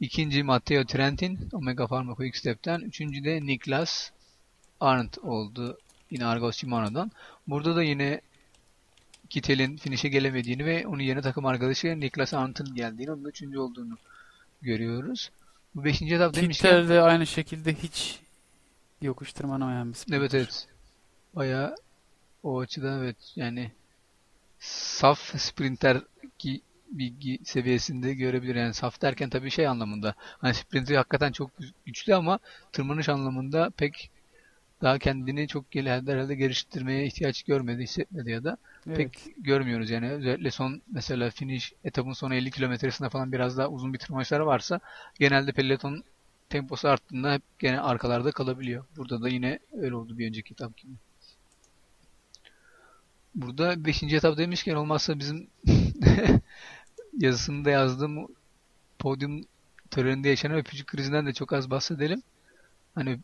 Speaker 6: İkinci Matteo Trentin Omega Pharma Quick Step'ten. Üçüncü de Niklas Arndt oldu. Yine Argos Shimano'dan. Burada da yine Kittel'in finish'e gelemediğini ve onun yerine takım arkadaşı Niklas Arndt'ın geldiğini, onun üçüncü olduğunu görüyoruz. Bu 5. etap demişken
Speaker 7: Kittel de aynı şekilde hiç yokuş tırmanamayan bir sprinter.
Speaker 6: Evet evet. Bayağı o açıdan evet yani saf sprinter ki bilgi seviyesinde görebilir. Yani saf derken tabii şey anlamında. Hani sprinter hakikaten çok gü- güçlü ama tırmanış anlamında pek daha kendini çok herhalde geliştirmeye ihtiyaç görmedi, hissetmedi ya da
Speaker 7: Evet.
Speaker 6: pek görmüyoruz yani. Özellikle son mesela finish etapın son 50 kilometresinde falan biraz daha uzun bir tırmanışlar varsa genelde peloton temposu arttığında hep gene arkalarda kalabiliyor. Burada da yine öyle oldu bir önceki etap gibi. Burada 5. etap demişken olmazsa bizim yazısında yazdığım podyum töreninde yaşanan öpücük krizinden de çok az bahsedelim. Hani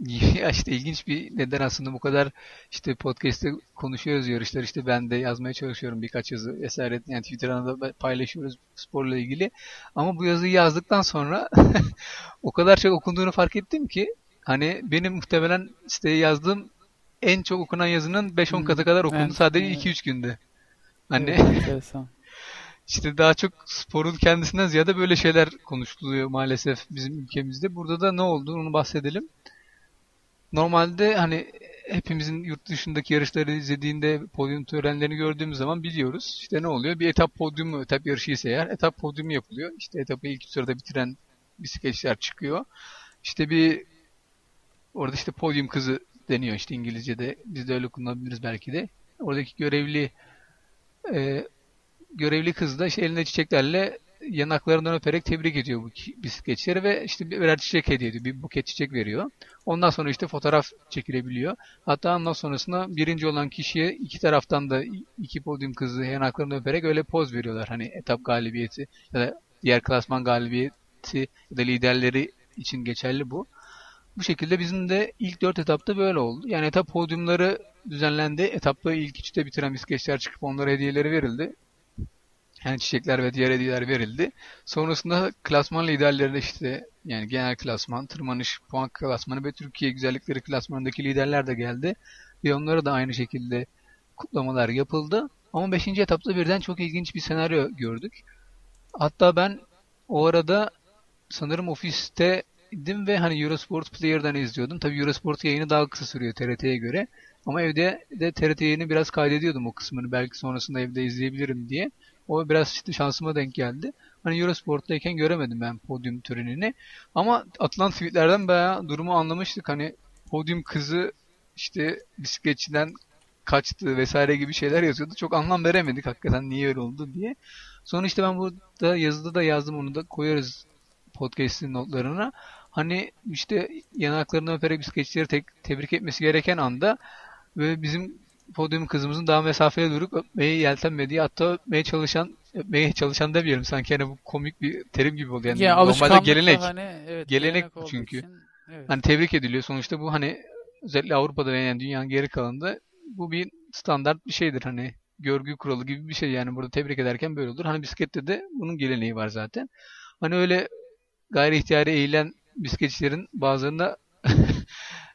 Speaker 6: ya işte ilginç bir neden aslında bu kadar işte podcast'te konuşuyoruz yarışlar işte ben de yazmaya çalışıyorum birkaç yazı vesaire yani Twitter'da da paylaşıyoruz sporla ilgili ama bu yazıyı yazdıktan sonra o kadar çok okunduğunu fark ettim ki hani benim muhtemelen siteye yazdığım en çok okunan yazının 5-10
Speaker 7: Hmm,
Speaker 6: katı kadar okundu
Speaker 7: evet,
Speaker 6: sadece
Speaker 7: evet.
Speaker 6: 2-3 günde. Hani
Speaker 7: Evet,
Speaker 6: işte daha çok sporun kendisinden ziyade böyle şeyler konuşuluyor maalesef bizim ülkemizde. Burada da ne oldu onu bahsedelim. Normalde hani hepimizin yurt dışındaki yarışları izlediğinde podyum törenlerini gördüğümüz zaman biliyoruz. İşte ne oluyor? Bir etap podyumu, etap yarışı ise eğer etap podyumu yapılıyor. İşte etapı ilk sırada bitiren bisikletçiler çıkıyor. İşte bir orada işte podyum kızı deniyor işte İngilizce'de. Biz de öyle kullanabiliriz belki de. Oradaki görevli e, görevli kız da işte elinde çiçeklerle yanaklarından öperek tebrik ediyor bu bisikletçileri ve işte bir- birer çiçek hediye ediyor. Bir buket çiçek veriyor. Ondan sonra işte fotoğraf çekilebiliyor. Hatta ondan sonrasında birinci olan kişiye iki taraftan da iki podyum kızı yanaklarından öperek öyle poz veriyorlar. Hani etap galibiyeti ya da diğer klasman galibiyeti ya da liderleri için geçerli bu. Bu şekilde bizim de ilk dört etapta böyle oldu. Yani etap podyumları düzenlendi. Etapta ilk üçte bitiren bisikletçiler çıkıp onlara hediyeleri verildi. Yani çiçekler ve diğer hediyeler verildi. Sonrasında klasman liderleri işte yani genel klasman, tırmanış, puan klasmanı ve Türkiye güzellikleri klasmanındaki liderler de geldi. Ve onlara da aynı şekilde kutlamalar yapıldı. Ama 5. etapta birden çok ilginç bir senaryo gördük. Hatta ben o arada sanırım ofiste idim ve hani Eurosport Player'dan izliyordum. Tabii Eurosport yayını daha kısa sürüyor TRT'ye göre. Ama evde de TRT yayını biraz kaydediyordum o kısmını. Belki sonrasında evde izleyebilirim diye. O biraz şansıma denk geldi. Hani Eurosport'tayken göremedim ben podyum törenini. Ama atılan tweetlerden bayağı durumu anlamıştık. Hani podyum kızı işte bisikletçiden kaçtı vesaire gibi şeyler yazıyordu. Çok anlam veremedik hakikaten niye öyle oldu diye. Sonra işte ben burada yazıda da yazdım onu da koyarız podcast'in notlarına. Hani işte yanaklarını öperek bisikletçileri tek, tebrik etmesi gereken anda ve bizim podyum kızımızın daha mesafeye durup öpmeyi yeltenmediği hatta öpmeye çalışan öpmeye çalışan demeyelim sanki hani bu komik bir terim gibi oluyor. Yani
Speaker 7: Ya
Speaker 6: normalde gelenek.
Speaker 7: hani, evet,
Speaker 6: Gelenek çünkü.
Speaker 7: için, evet.
Speaker 6: Hani tebrik ediliyor. Sonuçta bu hani özellikle Avrupa'da ve yani dünyanın geri kalanında bu bir standart bir şeydir. Hani görgü kuralı gibi bir şey yani burada tebrik ederken böyle olur. Hani bisiklette de bunun geleneği var zaten. Hani öyle gayri ihtiyari eğilen bisikletçilerin bazılarında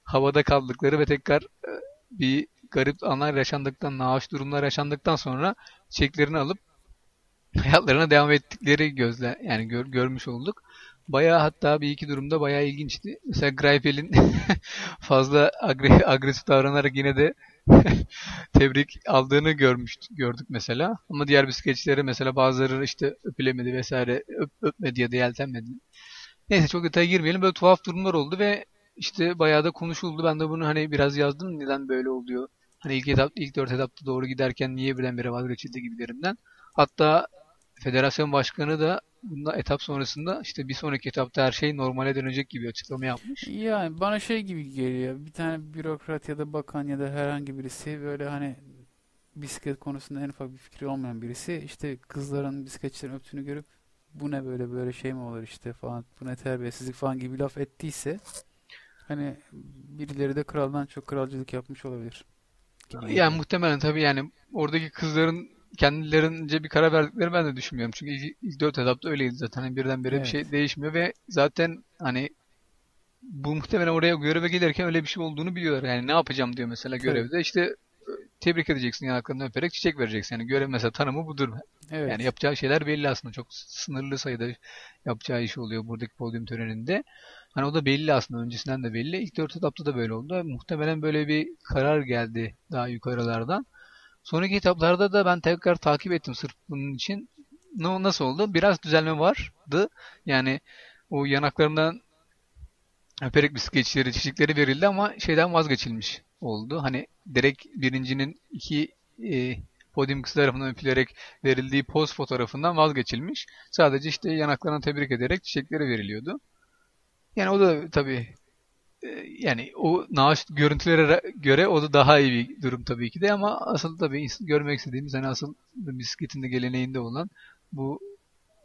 Speaker 6: havada kaldıkları ve tekrar e, bir garip anlar yaşandıktan, naaş durumlar yaşandıktan sonra çiçeklerini alıp hayatlarına devam ettikleri gözle yani gör, görmüş olduk. Bayağı hatta bir iki durumda bayağı ilginçti. Mesela Greipel'in fazla agre agresif davranarak yine de tebrik aldığını görmüş gördük mesela. Ama diğer bisikletçilere mesela bazıları işte öpülemedi vesaire öp, öpmedi ya da yeltenmedi. Neyse çok detaya girmeyelim. Böyle tuhaf durumlar oldu ve işte bayağı da konuşuldu. Ben de bunu hani biraz yazdım. Neden böyle oluyor? Hani ilk etap, ilk dört etapta doğru giderken niye birdenbire vazgeçildi gibilerinden. Hatta federasyon başkanı da bunda etap sonrasında işte bir sonraki etapta her şey normale dönecek gibi açıklama yapmış.
Speaker 7: Yani bana şey gibi geliyor. Bir tane bürokrat ya da bakan ya da herhangi birisi böyle hani bisiklet konusunda en ufak bir fikri olmayan birisi işte kızların bisikletçilerin öptüğünü görüp bu ne böyle böyle şey mi olur işte falan bu ne terbiyesizlik falan gibi laf ettiyse hani birileri de kraldan çok kralcılık yapmış olabilir.
Speaker 6: Gibi yani muhtemelen tabii yani oradaki kızların kendilerince bir karar verdikleri ben de düşünmüyorum. Çünkü ilk, ilk dört etapta öyleydi zaten. Hani birdenbire evet. bir şey değişmiyor ve zaten hani bu muhtemelen oraya göreve gelirken öyle bir şey olduğunu biliyorlar. Yani ne yapacağım diyor mesela görevde. Evet. İşte tebrik edeceksin yanaklarını öperek çiçek vereceksin. Yani görev mesela tanımı budur. Evet. Yani yapacağı şeyler belli aslında. Çok sınırlı sayıda yapacağı iş oluyor buradaki podyum töreninde. Hani o da belli aslında. Öncesinden de belli. İlk dört etapta da böyle oldu. Muhtemelen böyle bir karar geldi daha yukarılardan. Sonraki etaplarda da ben tekrar takip ettim sırf bunun için. Ne nasıl oldu? Biraz düzelme vardı. Yani o yanaklarından öperek bisikletçileri, çiçekleri verildi ama şeyden vazgeçilmiş oldu. Hani direkt birincinin iki e, podyum kız tarafından öpülerek verildiği poz fotoğrafından vazgeçilmiş. Sadece işte yanaklarına tebrik ederek çiçekleri veriliyordu. Yani o da tabii e, yani o naaş görüntülere göre o da daha iyi bir durum tabii ki de ama asıl tabii görmek istediğimiz hani asıl bisikletin de geleneğinde olan bu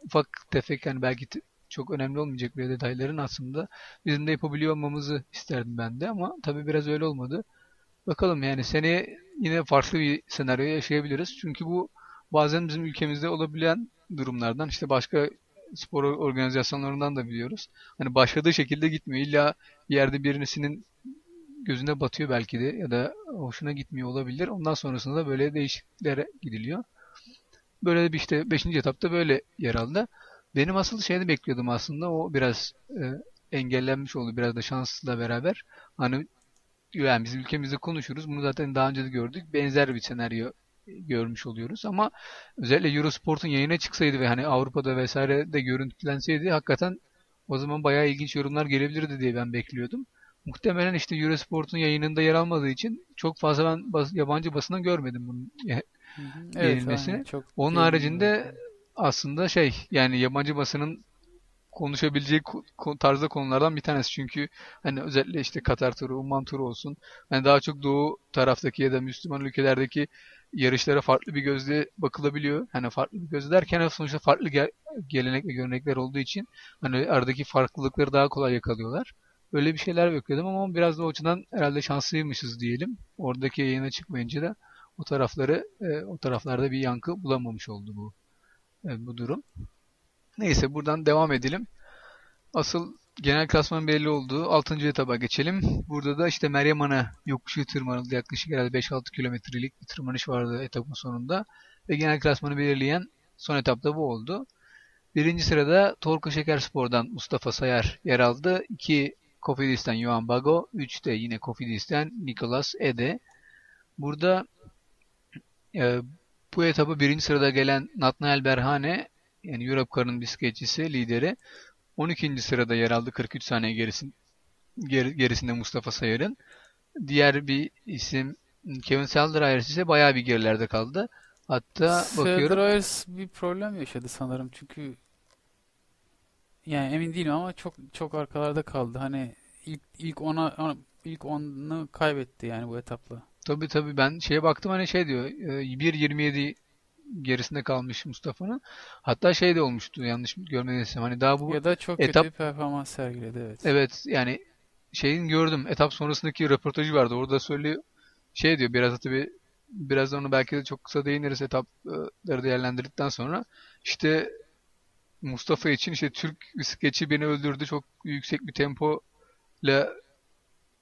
Speaker 6: ufak tefek yani belki çok önemli olmayacak bir detayların aslında bizim de yapabiliyor olmamızı isterdim ben de ama tabii biraz öyle olmadı. Bakalım yani seneye yine farklı bir senaryo yaşayabiliriz. Çünkü bu bazen bizim ülkemizde olabilen durumlardan işte başka spor organizasyonlarından da biliyoruz. Hani başladığı şekilde gitmiyor. İlla bir yerde birisinin gözüne batıyor belki de ya da hoşuna gitmiyor olabilir. Ondan sonrasında da böyle değişikliklere gidiliyor. Böyle bir işte 5. etapta böyle yer aldı. Benim asıl şeyini bekliyordum aslında. O biraz e, engellenmiş oldu. Biraz da şansla beraber. Hani yani bizim ülkemizde konuşuruz. Bunu zaten daha önce de gördük. Benzer bir senaryo görmüş oluyoruz ama özellikle Eurosport'un yayına çıksaydı ve hani Avrupa'da vesaire de görüntülenseydi hakikaten o zaman bayağı ilginç yorumlar gelebilirdi diye ben bekliyordum. Muhtemelen işte Eurosport'un yayınında yer almadığı için çok fazla ben bas, yabancı basından görmedim bunun yenilmesini. Evet, Çok Onun haricinde aslında şey yani yabancı basının konuşabileceği tarzda konulardan bir tanesi. Çünkü hani özellikle işte Katar turu, Umman turu olsun. Hani daha çok doğu taraftaki ya da Müslüman ülkelerdeki yarışlara farklı bir gözle bakılabiliyor. Hani farklı bir gözle derken sonuçta farklı gel gelenek ve görenekler olduğu için hani aradaki farklılıkları daha kolay yakalıyorlar. Öyle bir şeyler bekliyordum ama biraz da o açıdan herhalde şanslıymışız diyelim. Oradaki yayına çıkmayınca da o tarafları e, o taraflarda bir yankı bulamamış oldu bu e, bu durum. Neyse buradan devam edelim. Asıl genel klasman belli oldu. 6. etaba geçelim. Burada da işte Meryem Ana yokuşu tırmanıldı. Yaklaşık herhalde 5-6 kilometrelik bir tırmanış vardı etapın sonunda. Ve genel klasmanı belirleyen son etapta bu oldu. Birinci sırada Torku Şekerspor'dan Mustafa Sayar yer aldı. 2 Kofidis'ten Johan Bago. 3 de yine Kofidis'ten Nicolas Ede. Burada e, bu etabı birinci sırada gelen Natnael Berhane yani Europe Car'ın bisikletçisi, lideri 12. sırada yer aldı 43 saniye gerisin, ger, gerisinde Mustafa Sayar'ın. Diğer bir isim Kevin Seldryers ise bayağı bir gerilerde kaldı. Hatta bakıyorum.
Speaker 7: Seldryers bir problem yaşadı sanırım çünkü yani emin değilim ama çok çok arkalarda kaldı. Hani ilk ilk ona ilk onu kaybetti yani bu etapla.
Speaker 6: Tabii tabii ben şeye baktım hani şey diyor 1.27 gerisinde kalmış Mustafa'nın. Hatta şey de olmuştu yanlış görmediysem hani daha bu
Speaker 7: ya da çok etap, kötü bir performans sergiledi evet.
Speaker 6: Evet yani şeyin gördüm etap sonrasındaki röportajı vardı. Orada söylüyor şey diyor biraz da tabii biraz onu belki de çok kısa değiniriz etapları değerlendirdikten sonra işte Mustafa için işte Türk bisikletçi beni öldürdü. Çok yüksek bir tempo ile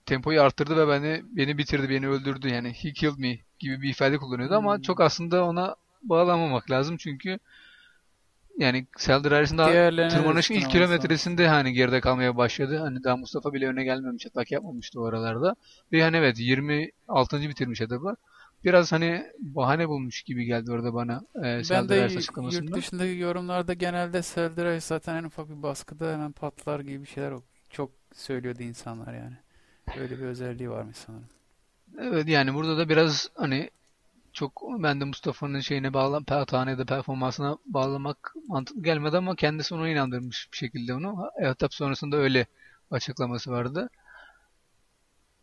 Speaker 6: tempoyu arttırdı ve beni beni bitirdi, beni öldürdü yani he killed me gibi bir ifade kullanıyordu ama
Speaker 7: Hmm.
Speaker 6: çok aslında ona bağlamamak lazım çünkü yani Selder Harris'in daha
Speaker 7: de
Speaker 6: tırmanışın ilk kilometresinde hani geride kalmaya başladı. Hani daha Mustafa bile öne gelmemiş, atak yapmamıştı o aralarda. Ve hani evet 26. bitirmiş etabı. Biraz hani bahane bulmuş gibi geldi orada bana e,
Speaker 7: Ben
Speaker 6: Selder
Speaker 7: de
Speaker 6: Harris
Speaker 7: yurt
Speaker 6: açıklamasında.
Speaker 7: dışındaki yorumlarda genelde Seldiray zaten en ufak bir baskıda hemen patlar gibi bir şeyler çok söylüyordu insanlar yani. Öyle bir özelliği varmış sanırım.
Speaker 6: Evet yani burada da biraz hani çok ben de Mustafa'nın şeyine bağlan da performansına bağlamak mantıklı gelmedi ama kendisi ona inandırmış bir şekilde onu. Etap sonrasında öyle açıklaması vardı.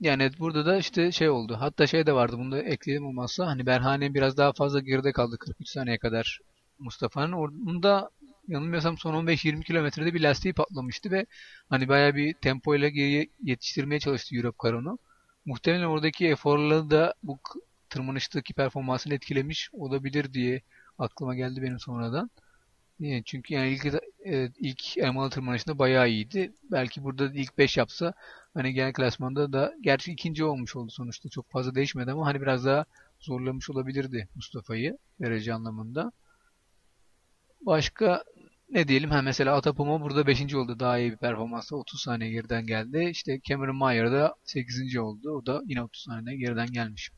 Speaker 6: Yani burada da işte şey oldu. Hatta şey de vardı. Bunu da ekleyelim olmazsa. Hani Berhane biraz daha fazla geride kaldı 43 saniye kadar Mustafa'nın. Orada yanılmıyorsam son 15-20 kilometrede bir lastiği patlamıştı ve hani bayağı bir tempoyla geriye yetiştirmeye çalıştı Europe Car onu. Muhtemelen oradaki eforları da bu tırmanıştaki performansını etkilemiş olabilir diye aklıma geldi benim sonradan. Niye? Çünkü yani ilk e, ilk elmalı tırmanışında bayağı iyiydi. Belki burada da ilk 5 yapsa hani genel klasmanda da gerçi ikinci olmuş oldu sonuçta. Çok fazla değişmedi ama hani biraz daha zorlamış olabilirdi Mustafa'yı derece anlamında. Başka ne diyelim? Ha mesela Atapuma burada 5. oldu. Daha iyi bir performansla 30 saniye geriden geldi. İşte Cameron Mayer da 8. oldu. O da yine 30 saniye geriden gelmiş.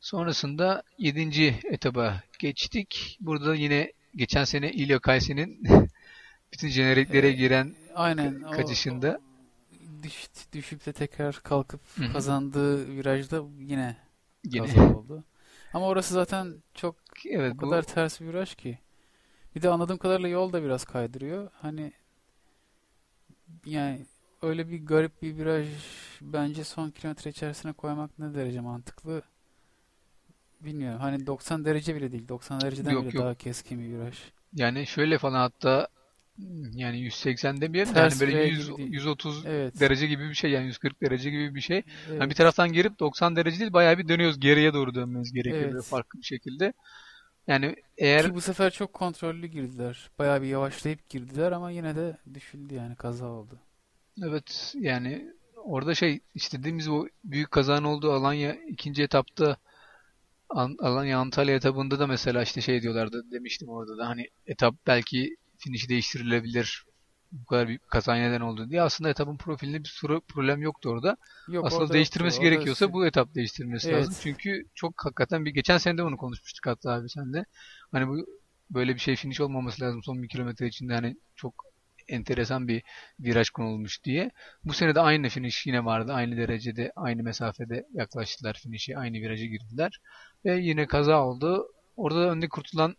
Speaker 6: Sonrasında 7. etaba geçtik. Burada yine geçen sene İlya Kayse'nin bütün jeneriklere giren
Speaker 7: Aynen. o-
Speaker 6: kaçışında
Speaker 7: düş, düşüp de tekrar kalkıp
Speaker 6: Hı hı.
Speaker 7: kazandığı virajda yine
Speaker 6: yine
Speaker 7: kaza oldu. Ama orası zaten çok
Speaker 6: evet
Speaker 7: o
Speaker 6: bu
Speaker 7: kadar ters bir viraj ki. Bir de anladığım kadarıyla yol da biraz kaydırıyor. Hani yani öyle bir garip bir viraj bence son kilometre içerisine koymak ne derece mantıklı bilmiyorum. Hani 90 derece bile değil. 90 dereceden
Speaker 6: Yok,
Speaker 7: bile
Speaker 6: yok.
Speaker 7: daha keskin bir viraj.
Speaker 6: yani şöyle falan hatta yani 180 demeyelim de
Speaker 7: Ters
Speaker 6: hani böyle
Speaker 7: V
Speaker 6: 100,
Speaker 7: gibi değil.
Speaker 6: 130
Speaker 7: Evet.
Speaker 6: derece gibi bir şey yani 140 derece gibi bir şey.
Speaker 7: Evet.
Speaker 6: Hani bir taraftan girip 90 derece değil bayağı bir dönüyoruz. Geriye doğru dönmemiz gerekiyor
Speaker 7: Evet.
Speaker 6: farklı bir şekilde. Yani eğer
Speaker 7: Ki bu sefer çok kontrollü girdiler. Bayağı bir yavaşlayıp girdiler ama yine de düşüldü yani kaza oldu.
Speaker 6: evet yani orada şey istediğimiz o büyük kazanın olduğu Alanya ikinci etapta An- Alanya Antalya etabında da mesela işte şey diyorlardı demiştim orada da hani etap belki finişi değiştirilebilir bu kadar bir kaza neden oldu diye. Aslında etapın profilinde bir sürü problem yoktu orada.
Speaker 7: Yok
Speaker 6: Asıl
Speaker 7: orada
Speaker 6: değiştirmesi
Speaker 7: yoktu. Orada
Speaker 6: gerekiyorsa bu etap değiştirmesi
Speaker 7: Evet.
Speaker 6: lazım. Çünkü çok hakikaten bir geçen sene de bunu konuşmuştuk hatta abi sen de. Hani bu böyle bir şey finish olmaması lazım son bir kilometre içinde hani çok enteresan bir viraj konulmuş diye. Bu sene de aynı finish yine vardı. Aynı derecede, aynı mesafede yaklaştılar finish'e. Aynı viraja girdiler. Ve yine kaza oldu. Orada önde kurtulan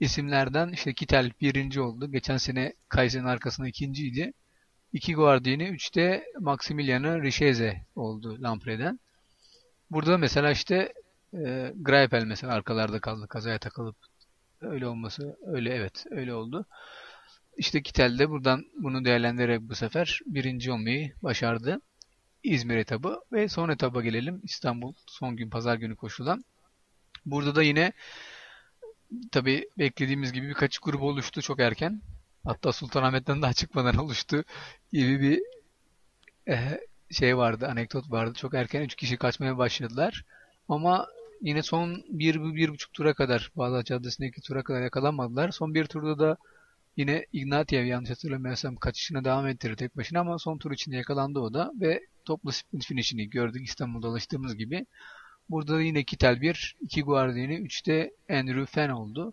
Speaker 6: isimlerden işte Kittel birinci oldu. Geçen sene Kaiser'in arkasında ikinciydi. İki Guardini, üçte Maximiliano Richeze oldu Lampre'den. Burada mesela işte e, Greipel mesela arkalarda kaldı kazaya takılıp öyle olması öyle evet öyle oldu. İşte Kittel de buradan bunu değerlendirerek bu sefer birinci olmayı başardı. İzmir etabı ve son etaba gelelim. İstanbul son gün pazar günü koşulan. Burada da yine tabii beklediğimiz gibi birkaç grup oluştu çok erken. Hatta Sultanahmet'ten daha çıkmadan oluştu gibi bir eh, şey vardı, anekdot vardı. Çok erken 3 kişi kaçmaya başladılar. Ama yine son bir, bir buçuk tura kadar Bağdat Caddesi'ndeki tura kadar yakalanmadılar. Son bir turda da yine Ignatiev yanlış hatırlamıyorsam kaçışına devam ettirdi tek başına ama son tur içinde yakalandı o da ve toplu sprint finishini gördük İstanbul'da alıştığımız gibi. Burada da yine Kittel 1, 2 Guardini, 3'te Andrew Fenn oldu.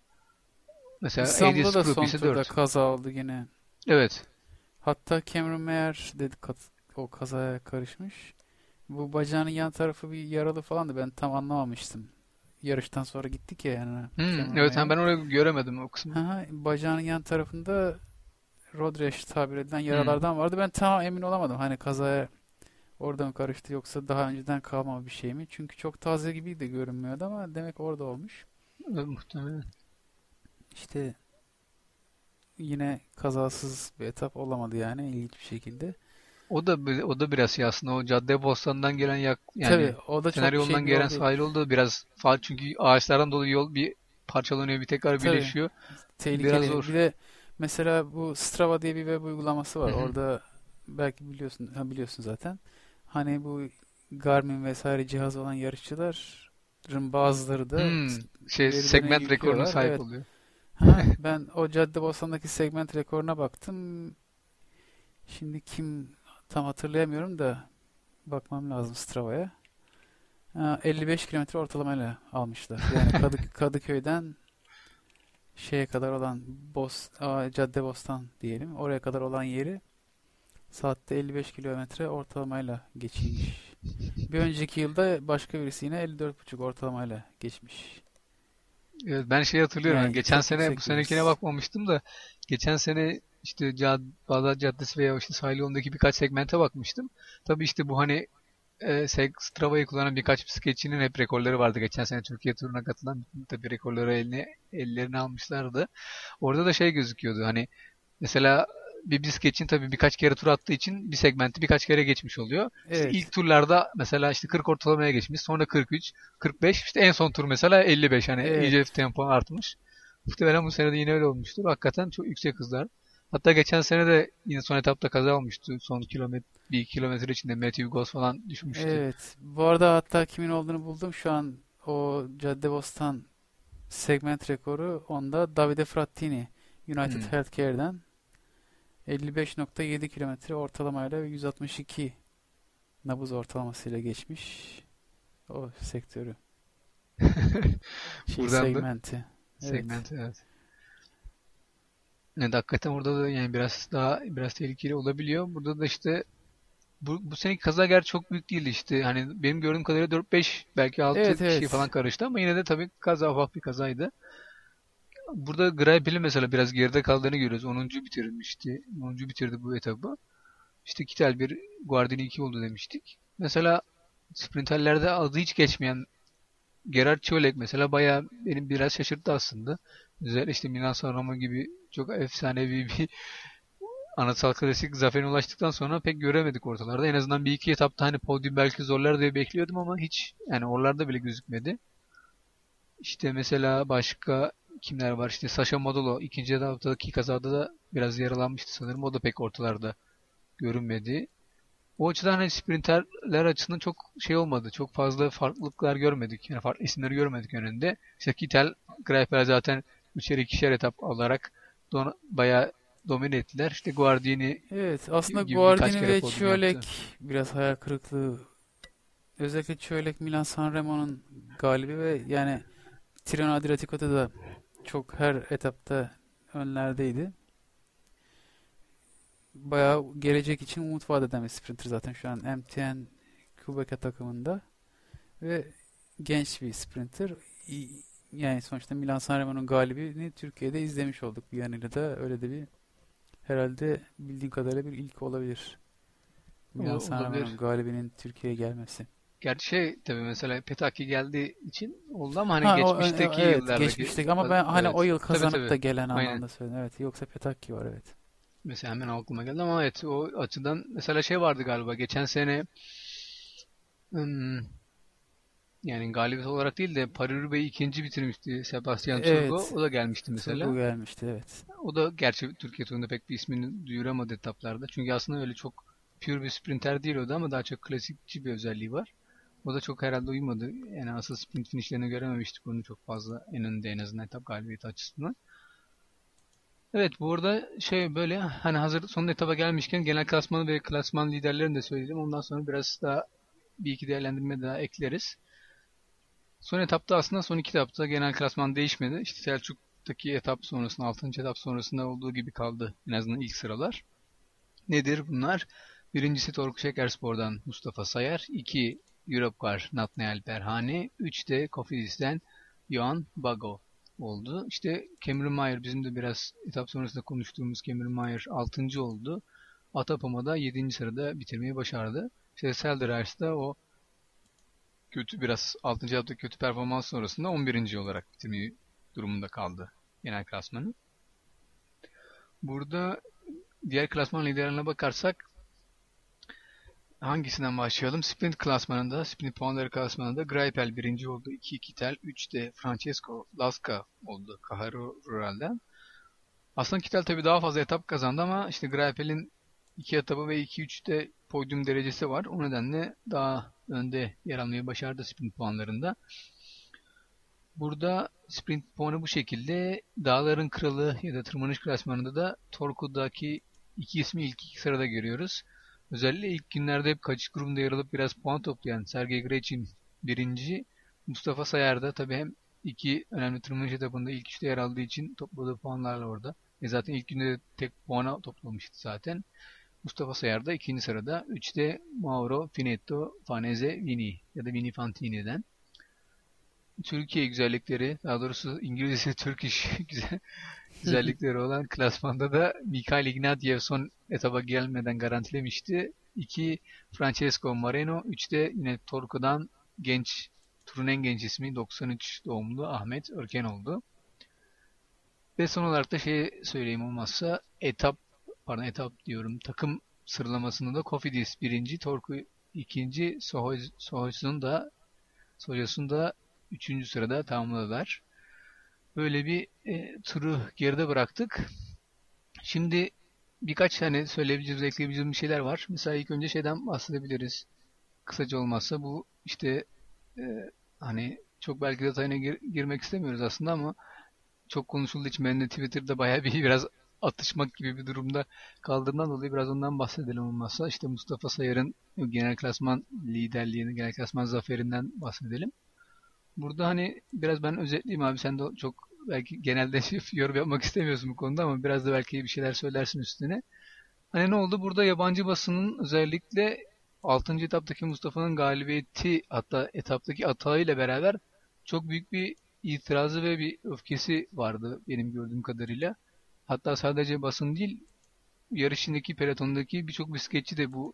Speaker 6: Mesela
Speaker 7: İstanbul'da da son turda
Speaker 6: 4.
Speaker 7: kaza oldu yine.
Speaker 6: Evet.
Speaker 7: Hatta Cameron Mayer dedi o kazaya karışmış. Bu bacağının yan tarafı bir yaralı falandı. Ben tam anlamamıştım. Yarıştan sonra gittik ya yani.
Speaker 6: Hmm, evet
Speaker 7: Mayer.
Speaker 6: ben orayı göremedim o kısmı.
Speaker 7: Aha, bacağının yan tarafında road rash tabir edilen
Speaker 6: Hmm.
Speaker 7: yaralardan vardı. Ben tam emin olamadım. Hani kazaya oradan karıştı yoksa daha önceden kalma bir şey mi? Çünkü çok taze gibi de görünmüyordu ama demek orada olmuş.
Speaker 6: Evet, muhtemelen.
Speaker 7: İşte yine kazasız bir etap olamadı yani ilginç bir şekilde.
Speaker 6: O da o da biraz şey aslında o cadde bostanından gelen yak yani
Speaker 7: Tabii o da şey
Speaker 6: yolundan
Speaker 7: yol
Speaker 6: gelen sahil yolu da biraz faal çünkü ağaçlardan dolayı yol bir parçalanıyor bir tekrar
Speaker 7: Tabii.
Speaker 6: birleşiyor.
Speaker 7: Tehlikeli.
Speaker 6: Biraz zor.
Speaker 7: Bir de mesela bu Strava diye bir web uygulaması var.
Speaker 6: Hı hı.
Speaker 7: Orada belki biliyorsun ha biliyorsun zaten. Hani bu Garmin vesaire cihaz olan yarışçıların bazıları da
Speaker 6: Hmm, şey segment rekoruna sahip
Speaker 7: Evet.
Speaker 6: oluyor.
Speaker 7: Ha, ben o Caddebostan'daki segment rekoruna baktım. Şimdi kim tam hatırlayamıyorum da bakmam lazım Strava'ya. Ha, 55 kilometre ortalamayla almışlar. Yani Kadık Kadıköy'den şeye kadar olan Bos Caddebostan diyelim. Oraya kadar olan yeri saatte 55 kilometre ortalamayla geçilmiş. Bir önceki yılda başka birisi yine 54,5 ortalamayla geçmiş.
Speaker 6: Evet, ben şey hatırlıyorum.
Speaker 7: Yani
Speaker 6: geçen sene bu senekine bakmamıştım da geçen sene işte Cad Bağdat Caddesi veya işte sahil yolundaki birkaç segmente bakmıştım. Tabii işte bu hani e, Strava'yı kullanan birkaç bisikletçinin hep rekorları vardı. Geçen sene Türkiye turuna katılan tabii rekorları eline ellerine almışlardı. Orada da şey gözüküyordu. Hani mesela bir bisikletçinin tabii birkaç kere tur attığı için bir segmenti birkaç kere geçmiş oluyor. İşte
Speaker 7: Evet.
Speaker 6: ilk turlarda mesela işte 40 ortalamaya geçmiş, sonra 43, 45, işte en son tur mesela 55 hani
Speaker 7: Evet.
Speaker 6: iyice tempo artmış. Muhtemelen bu sene de yine öyle olmuştur. Hakikaten çok yüksek hızlar. Hatta geçen sene de yine son etapta kaza olmuştu. Son kilometre, bir kilometre içinde Matthew Goss falan düşmüştü.
Speaker 7: Evet. Bu arada hatta kimin olduğunu buldum. Şu an o Caddebostan segment rekoru onda Davide Frattini United
Speaker 6: Hmm.
Speaker 7: Healthcare'den 55.7 kilometre ortalamayla ve 162 nabız ortalamasıyla geçmiş o sektörü. Şey,
Speaker 6: Buradan da-
Speaker 7: segmenti. Evet.
Speaker 6: Segment evet. Evet hakikaten burada da yani biraz daha biraz tehlikeli olabiliyor. Burada da işte bu, bu seneki kaza gerçi çok büyük değildi işte. Hani benim gördüğüm kadarıyla 4-5 belki 6
Speaker 7: Evet,
Speaker 6: kişi
Speaker 7: evet.
Speaker 6: falan karıştı ama yine de tabii kaza ufak bir kazaydı. Burada Greipel'in mesela biraz geride kaldığını görüyoruz. 10. bitirmişti. 10. bitirdi bu etabı. İşte Kittel 1, Guardini 2 oldu demiştik. Mesela sprinterlerde adı hiç geçmeyen Gerard Çölek mesela bayağı benim biraz şaşırttı aslında. Özellikle işte Milan San Remo gibi çok efsanevi bir anıtsal klasik zaferine ulaştıktan sonra pek göremedik ortalarda. En azından bir iki etapta hani podyum belki zorlar diye bekliyordum ama hiç yani oralarda bile gözükmedi. İşte mesela başka kimler var? İşte Sasha Modolo ikinci etaptaki kazada da biraz yaralanmıştı sanırım. O da pek ortalarda görünmedi. O açıdan hani sprinterler açısından çok şey olmadı. Çok fazla farklılıklar görmedik. Yani farklı isimleri görmedik önünde. İşte Kittel, Greipel zaten üçer ikişer etap alarak don bayağı domine ettiler. İşte Guardini
Speaker 7: Evet, aslında Guardini ve Çölek
Speaker 6: yaptı.
Speaker 7: biraz hayal kırıklığı. Özellikle Çölek Milan Sanremo'nun galibi ve yani Tirreno Adriatico'da da çok her etapta önlerdeydi. Bayağı gelecek için umut vaat eden bir sprinter zaten şu an MTN Quebec takımında ve genç bir sprinter. Yani sonuçta Milan Sanremo'nun galibini Türkiye'de izlemiş olduk. Bir yanıyla da öyle de bir herhalde bildiğim kadarıyla bir ilk olabilir. Milan Sanremo'nun galibinin Türkiye'ye gelmesi.
Speaker 6: Gerçi şey tabii mesela Petaki geldiği için oldu ama hani
Speaker 7: Ha, o-
Speaker 6: geçmişteki
Speaker 7: evet,
Speaker 6: yıllardaki
Speaker 7: geçmişteki ama ben hani
Speaker 6: Evet.
Speaker 7: o yıl
Speaker 6: Tabii,
Speaker 7: kazanıp
Speaker 6: tabii.
Speaker 7: da gelen
Speaker 6: Aynen.
Speaker 7: anlamda söyledim. Evet, yoksa Petaki var evet.
Speaker 6: Mesela hemen aklıma geldi ama evet o açıdan mesela şey vardı galiba geçen sene hmm, yani galibiyet olarak değil de Paris-Roubaix'i ikinci bitirmişti Sebastian
Speaker 7: Evet.
Speaker 6: Turgo. O da gelmişti mesela.
Speaker 7: Bu gelmişti evet.
Speaker 6: O da gerçi Türkiye turunda pek bir ismini duyuramadı etaplarda. Çünkü aslında öyle çok pure bir sprinter değil o da ama daha çok klasikçi bir özelliği var. O da çok herhalde uymadı. Yani asıl sprint finishlerini görememiştik onu çok fazla en önde en azından etap galibiyeti açısından. Evet bu arada şey böyle hani hazır son etaba gelmişken genel klasmanı ve klasman liderlerini de söyleyelim. Ondan sonra biraz daha bir iki değerlendirme daha ekleriz. Son etapta aslında son iki etapta genel klasman değişmedi. İşte Selçuk'taki etap sonrasında 6. etap sonrasında olduğu gibi kaldı en azından ilk sıralar. Nedir bunlar? Birincisi Torku Şekerspor'dan Mustafa Sayar. 2 Europcar Natnael Berhane. 3 de Kofidis'ten Johan Bago oldu. İşte Cameron Mayer bizim de biraz etap sonrasında konuştuğumuz Cameron Mayer 6. oldu. Atapama da 7. sırada bitirmeyi başardı. İşte Seldereis da o kötü biraz 6. etapta kötü performans sonrasında 11. olarak bitirmeyi durumunda kaldı genel klasmanı. Burada diğer klasman liderlerine bakarsak hangisinden başlayalım? Sprint klasmanında, sprint puanları klasmanında Greipel birinci oldu. 2 Kittel, 3 de Francesco Lasca oldu Kaharo Rural'den. Aslında Kittel tabii daha fazla etap kazandı ama işte Greipel'in 2 etabı ve 2-3'te podyum derecesi var. O nedenle daha önde yer almayı başardı sprint puanlarında. Burada sprint puanı bu şekilde. Dağların Kralı ya da tırmanış klasmanında da Torku'daki iki ismi ilk iki sırada görüyoruz. Özellikle ilk günlerde hep kaçış grubunda yer alıp biraz puan toplayan Sergey Greçin birinci. Mustafa Sayar da tabii hem iki önemli tırmanış etapında ilk üçte yer aldığı için topladığı puanlarla orada. E zaten ilk günde de tek puana toplamıştı zaten. Mustafa Sayar da ikinci sırada. Üçte Mauro Finetto Faneze Vini ya da Vini Fantini'den. Türkiye güzellikleri, daha doğrusu İngilizcesi Turkish güzel, güzellikleri olan klasmanda da Mikael Ignatiev son etaba gelmeden garantilemişti. 2 Francesco Moreno, 3'te yine Torko'dan genç, turun en genç ismi 93 doğumlu Ahmet Örken oldu. Ve son olarak da şey söyleyeyim olmazsa etap, pardon etap diyorum, takım sıralamasında da Kofidis birinci, Torku ikinci, Sohoys'un da Soyos'un da üçüncü sırada tamamladılar. Böyle bir e, turu geride bıraktık. Şimdi birkaç tane söyleyebileceğimiz, ekleyebileceğimiz şeyler var. Mesela ilk önce şeyden bahsedebiliriz. Kısaca olmazsa bu işte e, hani çok belki detayına gir, girmek istemiyoruz aslında ama çok konuşulduğu için ben Twitter'da bayağı bir biraz atışmak gibi bir durumda kaldığından dolayı biraz ondan bahsedelim olmazsa. İşte Mustafa Sayar'ın genel klasman liderliğini, genel klasman zaferinden bahsedelim. Burada hani biraz ben özetleyeyim abi sen de çok belki genelde yorum yapmak istemiyorsun bu konuda ama biraz da belki bir şeyler söylersin üstüne. Hani ne oldu? Burada yabancı basının özellikle 6. etaptaki Mustafa'nın galibiyeti hatta etaptaki atağıyla beraber çok büyük bir itirazı ve bir öfkesi vardı benim gördüğüm kadarıyla. Hatta sadece basın değil yarışındaki pelotondaki birçok bisikletçi de bu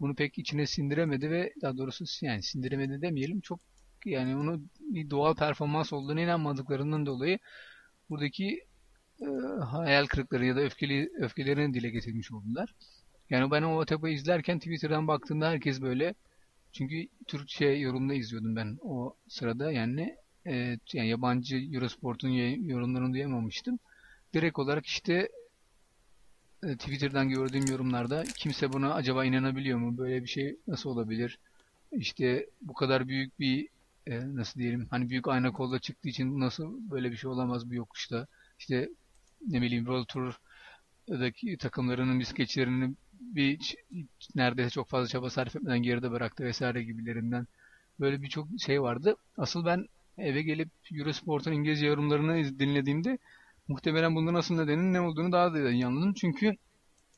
Speaker 6: bunu pek içine sindiremedi ve daha doğrusu yani sindiremedi demeyelim çok yani onu bir doğal performans olduğunu inanmadıklarından dolayı buradaki e, hayal kırıkları ya da öfkeli öfkelerini dile getirmiş oldular. Yani ben o etapı izlerken Twitter'dan baktığımda herkes böyle çünkü Türkçe yorumda izliyordum ben o sırada yani, e, yani yabancı Eurosport'un yorumlarını duyamamıştım. Direkt olarak işte e, Twitter'dan gördüğüm yorumlarda kimse buna acaba inanabiliyor mu? Böyle bir şey nasıl olabilir? İşte bu kadar büyük bir e, nasıl diyelim hani büyük ayna kolda çıktığı için nasıl böyle bir şey olamaz bu yokuşta. İşte ne bileyim World Tour'daki takımlarının bisikletçilerini bir neredeyse çok fazla çaba sarf etmeden geride bıraktı vesaire gibilerinden böyle birçok şey vardı. Asıl ben eve gelip Eurosport'un İngilizce yorumlarını dinlediğimde muhtemelen bunun asıl nedenin ne olduğunu daha da iyi anladım. Çünkü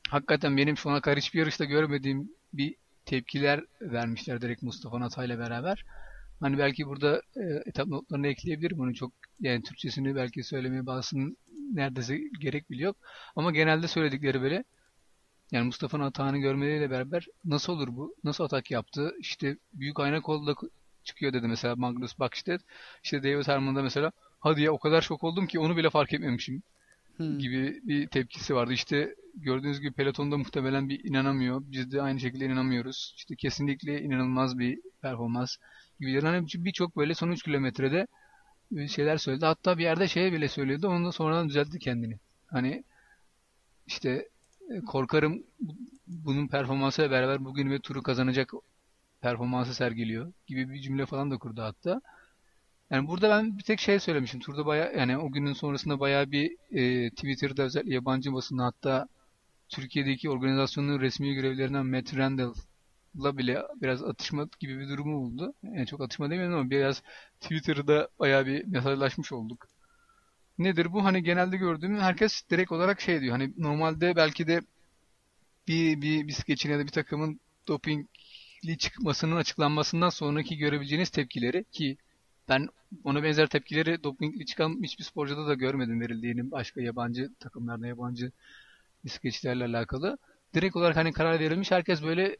Speaker 6: hakikaten benim şu ana kadar hiçbir yarışta görmediğim bir tepkiler vermişler direkt Mustafa Natay'la beraber. Hani belki burada e, etap notlarını ekleyebilirim. Bunu çok yani Türkçesini belki söylemeye bazısının neredeyse gerek bile yok. Ama genelde söyledikleri böyle yani Mustafa'nın atağını görmeleriyle beraber nasıl olur bu? Nasıl atak yaptı? İşte büyük ayna kolda çıkıyor dedi mesela Magnus Bakstedt. İşte David Herman'da mesela hadi ya o kadar şok oldum ki onu bile fark etmemişim hmm. gibi bir tepkisi vardı. İşte gördüğünüz gibi pelotonda muhtemelen bir inanamıyor. Biz de aynı şekilde inanamıyoruz. İşte kesinlikle inanılmaz bir performans gibi. Hani birçok böyle son 3 kilometrede şeyler söyledi. Hatta bir yerde şeye bile söylüyordu. Onu da sonradan düzeltti kendini. Hani işte e, korkarım bunun performansıyla beraber bugün ve turu kazanacak performansı sergiliyor gibi bir cümle falan da kurdu hatta. Yani burada ben bir tek şey söylemişim. Turda baya yani o günün sonrasında baya bir e, Twitter'da özellikle yabancı basında hatta Türkiye'deki organizasyonun resmi görevlerinden Matt Randall la bile biraz atışma gibi bir durumu oldu. Yani çok atışma demiyorum ama biraz Twitter'da bayağı bir mesajlaşmış olduk. Nedir bu? Hani genelde gördüğüm herkes direkt olarak şey diyor. Hani normalde belki de bir, bir bisikletçinin ya da bir takımın dopingli çıkmasının açıklanmasından sonraki görebileceğiniz tepkileri ki ben ona benzer tepkileri dopingli çıkan hiçbir sporcuda da görmedim verildiğini başka yabancı takımlarda yabancı bisikletçilerle alakalı. Direkt olarak hani karar verilmiş herkes böyle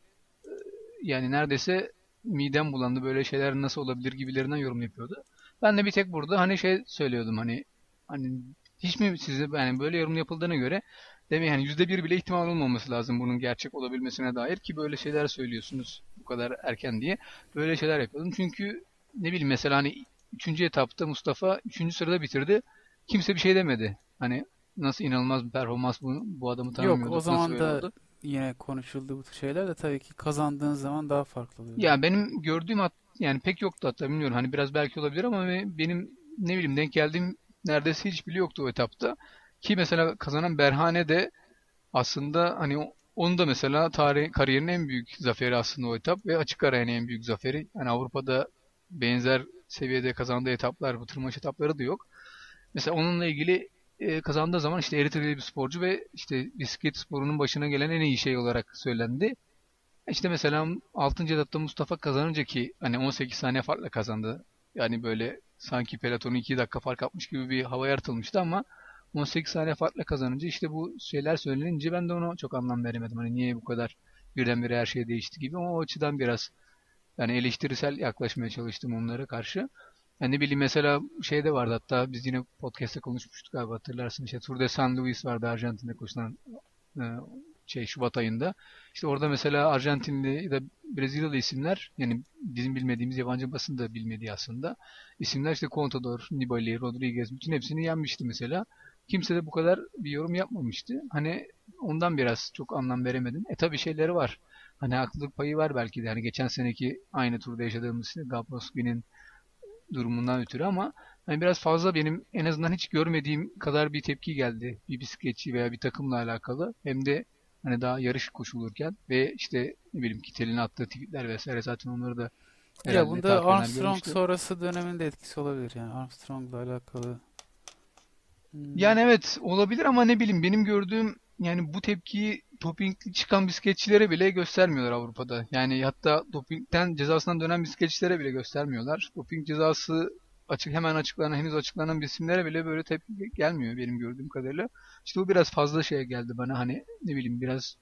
Speaker 6: yani neredeyse midem bulandı böyle şeyler nasıl olabilir gibilerinden yorum yapıyordu. Ben de bir tek burada hani şey söylüyordum hani hani hiç mi size yani böyle yorum yapıldığına göre demek hani yüzde bir bile ihtimal olmaması lazım bunun gerçek olabilmesine dair ki böyle şeyler söylüyorsunuz bu kadar erken diye böyle şeyler yapıyordum. Çünkü ne bileyim mesela hani üçüncü etapta Mustafa üçüncü sırada bitirdi. Kimse bir şey demedi. Hani nasıl inanılmaz bir performans bu, bu adamı tanımıyorduk.
Speaker 7: Yok o zaman da oldu? Yine konuşuldu bu şeyler de tabii ki kazandığın zaman daha farklı oluyor.
Speaker 6: Ya benim gördüğüm hat, yani pek yoktu hatta bilmiyorum. Hani biraz belki olabilir ama benim ne bileyim denk geldiğim neredeyse hiç bile yoktu o etapta. Ki mesela kazanan Berhane de aslında hani onu da mesela tarih kariyerinin en büyük zaferi aslında o etap ve açık ara en büyük zaferi. Yani Avrupa'da benzer seviyede kazandığı etaplar, bu tırmanış etapları da yok. Mesela onunla ilgili e, kazandığı zaman işte Eritreli bir sporcu ve işte bisiklet sporunun başına gelen en iyi şey olarak söylendi. İşte mesela 6. etapta Mustafa kazanınca ki hani 18 saniye farkla kazandı. Yani böyle sanki pelotonu 2 dakika fark atmış gibi bir hava yaratılmıştı ama 18 saniye farkla kazanınca işte bu şeyler söylenince ben de ona çok anlam veremedim. Hani niye bu kadar birdenbire her şey değişti gibi ama o açıdan biraz yani eleştirisel yaklaşmaya çalıştım onlara karşı. Yani ne bileyim mesela şey de vardı hatta biz yine podcast'te konuşmuştuk galiba hatırlarsın işte Tour de San Luis vardı Arjantin'de koşulan e, şey Şubat ayında. İşte orada mesela Arjantinli ya da Brezilyalı isimler yani bizim bilmediğimiz yabancı basın da bilmediği aslında isimler işte Contador, Nibali, Rodriguez bütün hepsini yenmişti mesela. Kimse de bu kadar bir yorum yapmamıştı. Hani ondan biraz çok anlam veremedim. E tabi şeyleri var. Hani haklılık payı var belki de. Hani geçen seneki aynı turda yaşadığımız Gabroski'nin durumundan ötürü ama hani biraz fazla benim en azından hiç görmediğim kadar bir tepki geldi. Bir bisikletçi veya bir takımla alakalı. Hem de hani daha yarış koşulurken ve işte ne bileyim Kitel'in attığı tweetler vesaire zaten onları da
Speaker 7: ya bunda Armstrong sonrası döneminde etkisi olabilir yani Armstrong'la alakalı.
Speaker 6: Hmm. Yani evet olabilir ama ne bileyim benim gördüğüm yani bu tepkiyi dopingli çıkan bisikletçilere bile göstermiyorlar Avrupa'da. Yani hatta dopingten cezasından dönen bisikletçilere bile göstermiyorlar. Doping cezası açık hemen açıklanan henüz açıklanan isimlere bile böyle tepki gelmiyor benim gördüğüm kadarıyla. İşte bu biraz fazla şey geldi bana hani ne bileyim biraz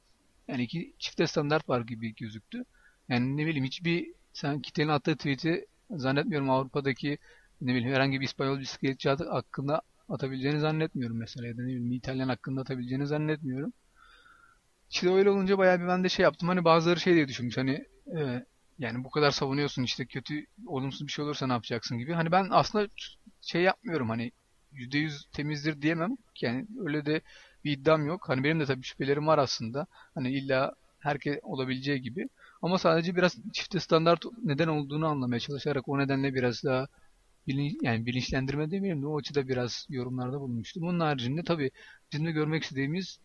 Speaker 6: yani iki çifte standart var gibi gözüktü. Yani ne bileyim hiçbir sen kitlenin attığı tweet'i zannetmiyorum Avrupa'daki ne bileyim herhangi bir İspanyol bisikletçi hakkında atabileceğini zannetmiyorum mesela ya da ne İtalyan hakkında atabileceğini zannetmiyorum. İşte öyle olunca bayağı bir ben de şey yaptım. Hani bazıları şey diye düşünmüş. Hani e, yani bu kadar savunuyorsun işte kötü olumsuz bir şey olursa ne yapacaksın gibi. Hani ben aslında şey yapmıyorum hani %100 temizdir diyemem. Yani öyle de bir iddiam yok. Hani benim de tabii şüphelerim var aslında. Hani illa herkes olabileceği gibi. Ama sadece biraz çifte standart neden olduğunu anlamaya çalışarak o nedenle biraz daha bilin, yani bilinçlendirme demeyelim de o açıda biraz yorumlarda bulunmuştum. Onun haricinde tabii bizim de görmek istediğimiz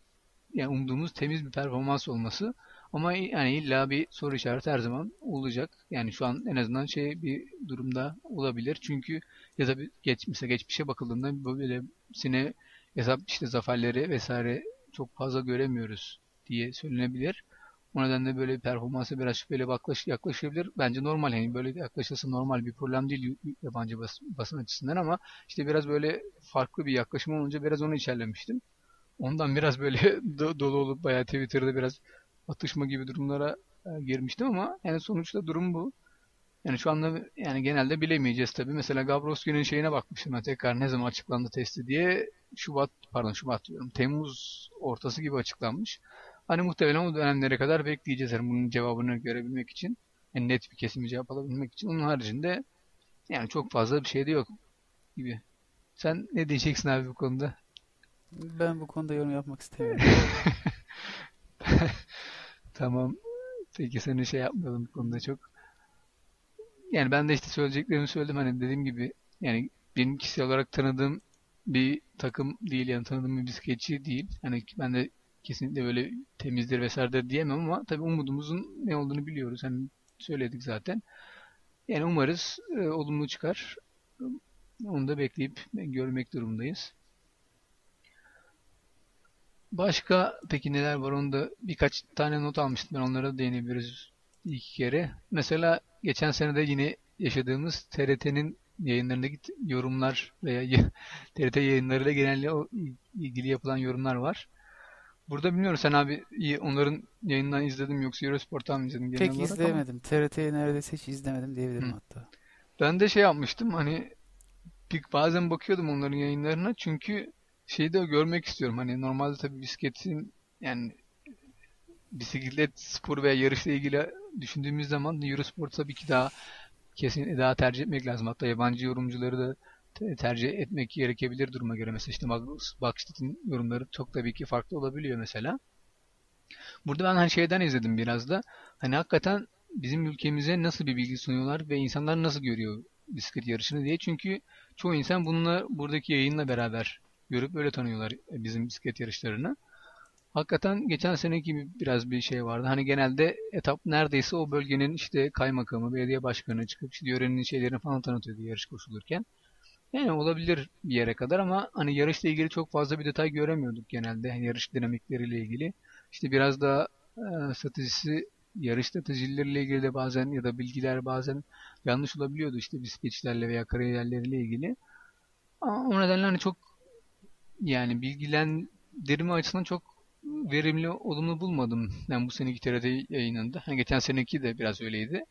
Speaker 6: yani umduğumuz temiz bir performans olması. Ama yani illa bir soru işareti her zaman olacak. Yani şu an en azından şey bir durumda olabilir. Çünkü ya da geç, mesela geçmişe bakıldığında böyle sine hesap işte zaferleri vesaire çok fazla göremiyoruz diye söylenebilir. O nedenle böyle bir performansa biraz şüpheyle baklaş, yaklaşabilir. Bence normal yani böyle yaklaşılsa normal bir problem değil yabancı bas, basın açısından ama işte biraz böyle farklı bir yaklaşım olunca biraz onu içerlemiştim. Ondan biraz böyle dolu olup bayağı Twitter'da biraz atışma gibi durumlara e, girmiştim ama yani sonuçta durum bu. Yani şu anda yani genelde bilemeyeceğiz tabii. Mesela Gabroski'nin şeyine bakmıştım ben tekrar ne zaman açıklandı testi diye. Şubat pardon Şubat diyorum. Temmuz ortası gibi açıklanmış. Hani muhtemelen o dönemlere kadar bekleyeceğiz. Yani bunun cevabını görebilmek için. Yani net bir kesin bir cevap alabilmek için. Onun haricinde yani çok fazla bir şey de yok gibi. Sen ne diyeceksin abi bu konuda?
Speaker 7: Ben bu konuda yorum yapmak istemiyorum.
Speaker 6: tamam. Peki seni şey yapmayalım bu konuda çok. Yani ben de işte söyleyeceklerimi söyledim. Hani dediğim gibi yani benim kişisel olarak tanıdığım bir takım değil yani tanıdığım bir bisikletçi değil. Hani ben de kesinlikle böyle temizdir vesairedir diyemem ama tabii umudumuzun ne olduğunu biliyoruz. Hani söyledik zaten. Yani umarız e, olumlu çıkar. Onu da bekleyip görmek durumundayız. Başka peki neler var onu da birkaç tane not almıştım ben onlara da değinebiliriz iki kere. Mesela geçen sene de yine yaşadığımız TRT'nin yayınlarındaki yorumlar veya TRT yayınlarıyla genelde ilgili yapılan yorumlar var. Burada bilmiyorum sen abi onların yayından izledim yoksa Eurosport'tan mı izledin?
Speaker 7: Pek izlemedim. Ama... TRT'yi neredeyse hiç izlemedim diyebilirim Hı. hatta.
Speaker 6: Ben de şey yapmıştım hani bir, bazen bakıyordum onların yayınlarına çünkü şeyi de görmek istiyorum. Hani normalde tabii bisikletin yani bisiklet sporu veya yarışla ilgili düşündüğümüz zaman Eurosport tabii ki daha kesin daha tercih etmek lazım. Hatta yabancı yorumcuları da tercih etmek gerekebilir duruma göre. Mesela işte Bakşit'in yorumları çok tabii ki farklı olabiliyor mesela. Burada ben hani şeyden izledim biraz da. Hani hakikaten bizim ülkemize nasıl bir bilgi sunuyorlar ve insanlar nasıl görüyor bisiklet yarışını diye. Çünkü çoğu insan bununla buradaki yayınla beraber görüp öyle tanıyorlar bizim bisiklet yarışlarını. Hakikaten geçen seneki gibi biraz bir şey vardı. Hani genelde etap neredeyse o bölgenin işte kaymakamı, belediye başkanı çıkıp işte yörenin şeylerini falan tanıtıyordu yarış koşulurken. Yani olabilir bir yere kadar ama hani yarışla ilgili çok fazla bir detay göremiyorduk genelde. Yani yarış dinamikleriyle ilgili. İşte biraz daha e, stratejisi, yarış stratejileriyle ilgili de bazen ya da bilgiler bazen yanlış olabiliyordu işte bisikletçilerle veya kariyerleriyle ilgili. Ama o nedenle hani çok yani bilgilendirme açısından çok verimli, olumlu bulmadım. Yani bu seneki TRT yayınında. Hani geçen seneki de biraz öyleydi.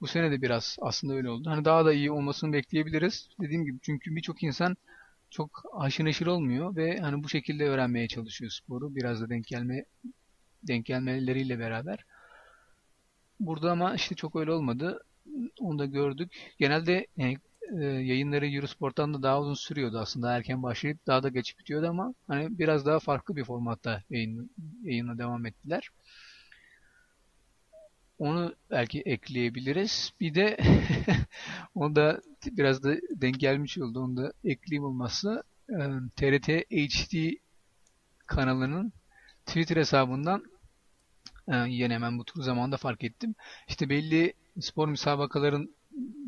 Speaker 6: Bu sene de biraz aslında öyle oldu. Hani daha da iyi olmasını bekleyebiliriz. Dediğim gibi çünkü birçok insan çok haşır neşir olmuyor ve hani bu şekilde öğrenmeye çalışıyor sporu. Biraz da denk gelme denk gelmeleriyle beraber. Burada ama işte çok öyle olmadı. Onu da gördük. Genelde yani, e, yayınları Eurosport'tan da daha uzun sürüyordu aslında. Erken başlayıp daha da geç bitiyordu ama hani biraz daha farklı bir formatta yayın, yayına devam ettiler. Onu belki ekleyebiliriz. Bir de onu da biraz da denk gelmiş oldu. Onu da ekleyeyim olmazsa TRT HD kanalının Twitter hesabından e, yine hemen bu tur zamanında fark ettim. İşte belli spor müsabakaların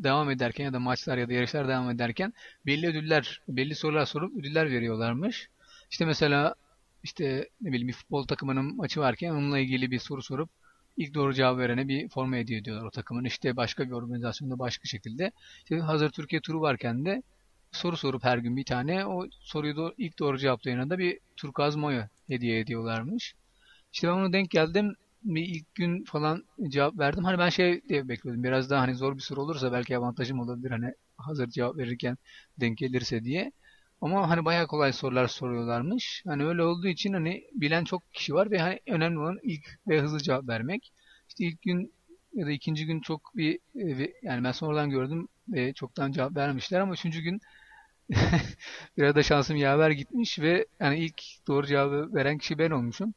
Speaker 6: devam ederken ya da maçlar ya da yarışlar devam ederken belli ödüller, belli sorular sorup ödüller veriyorlarmış. İşte mesela işte ne bileyim bir futbol takımının maçı varken onunla ilgili bir soru sorup ilk doğru cevap verene bir forma hediye ediyorlar o takımın. İşte başka bir organizasyonda başka şekilde. İşte hazır Türkiye turu varken de soru sorup her gün bir tane o soruyu da ilk doğru cevaplayana da bir turkuaz mayo hediye ediyorlarmış. İşte ben onu denk geldim. Bir ilk gün falan cevap verdim. Hani ben şey diye bekliyordum. Biraz daha hani zor bir soru olursa belki avantajım olabilir. Hani hazır cevap verirken denk gelirse diye. Ama hani bayağı kolay sorular soruyorlarmış. Hani öyle olduğu için hani bilen çok kişi var ve hani önemli olan ilk ve hızlı cevap vermek. İşte ilk gün ya da ikinci gün çok bir e, yani ben sonradan gördüm ve çoktan cevap vermişler ama üçüncü gün biraz da şansım yaver gitmiş ve yani ilk doğru cevabı veren kişi ben olmuşum.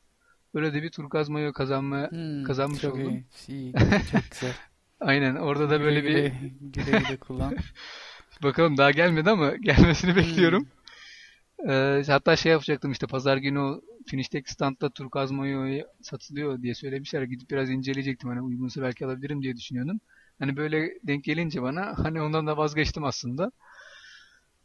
Speaker 6: Böyle de bir turkuaz mayo kazanma hmm, kazanmış
Speaker 7: çok
Speaker 6: oldum.
Speaker 7: Iyi, iyi, çok güzel.
Speaker 6: Aynen orada da böyle
Speaker 7: güle,
Speaker 6: bir
Speaker 7: güle güle kullan.
Speaker 6: Bakalım daha gelmedi ama gelmesini bekliyorum. Hmm. Ee, hatta şey yapacaktım işte pazar günü o finishteki standta turkuaz mayo satılıyor diye söylemişler. Gidip biraz inceleyecektim. Hani uygunsa belki alabilirim diye düşünüyordum. Hani böyle denk gelince bana hani ondan da vazgeçtim aslında.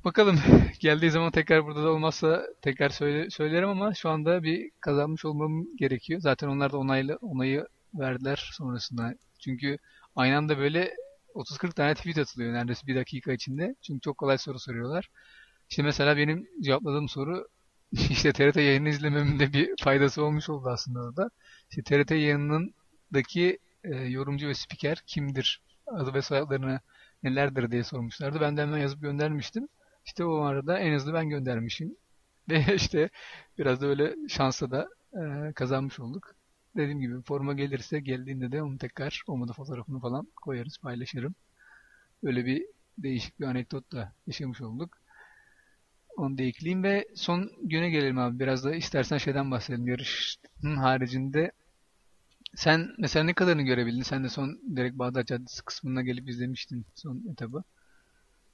Speaker 6: Bakalım geldiği zaman tekrar burada da olmazsa tekrar söyle, söylerim ama şu anda bir kazanmış olmam gerekiyor. Zaten onlar da onaylı onayı verdiler sonrasında. Çünkü aynı anda böyle 30-40 tane tweet atılıyor neredeyse bir dakika içinde. Çünkü çok kolay soru soruyorlar. İşte mesela benim cevapladığım soru işte TRT yayını izlememin de bir faydası olmuş oldu aslında da. İşte TRT yayınındaki e, yorumcu ve spiker kimdir? Adı ve soyadlarını nelerdir diye sormuşlardı. Ben de hemen yazıp göndermiştim. İşte o arada en hızlı ben göndermişim. Ve işte biraz da öyle şansla da e, kazanmış olduk. Dediğim gibi forma gelirse geldiğinde de onu tekrar olmadı fotoğrafını falan koyarız paylaşırım. Öyle bir değişik bir anekdot da yaşamış olduk. Onu da ekleyeyim ve son güne gelelim abi. Biraz da istersen şeyden bahsedelim. Yarışın haricinde sen mesela ne kadarını görebildin? Sen de son direkt Bağdat Caddesi kısmına gelip izlemiştin son etabı.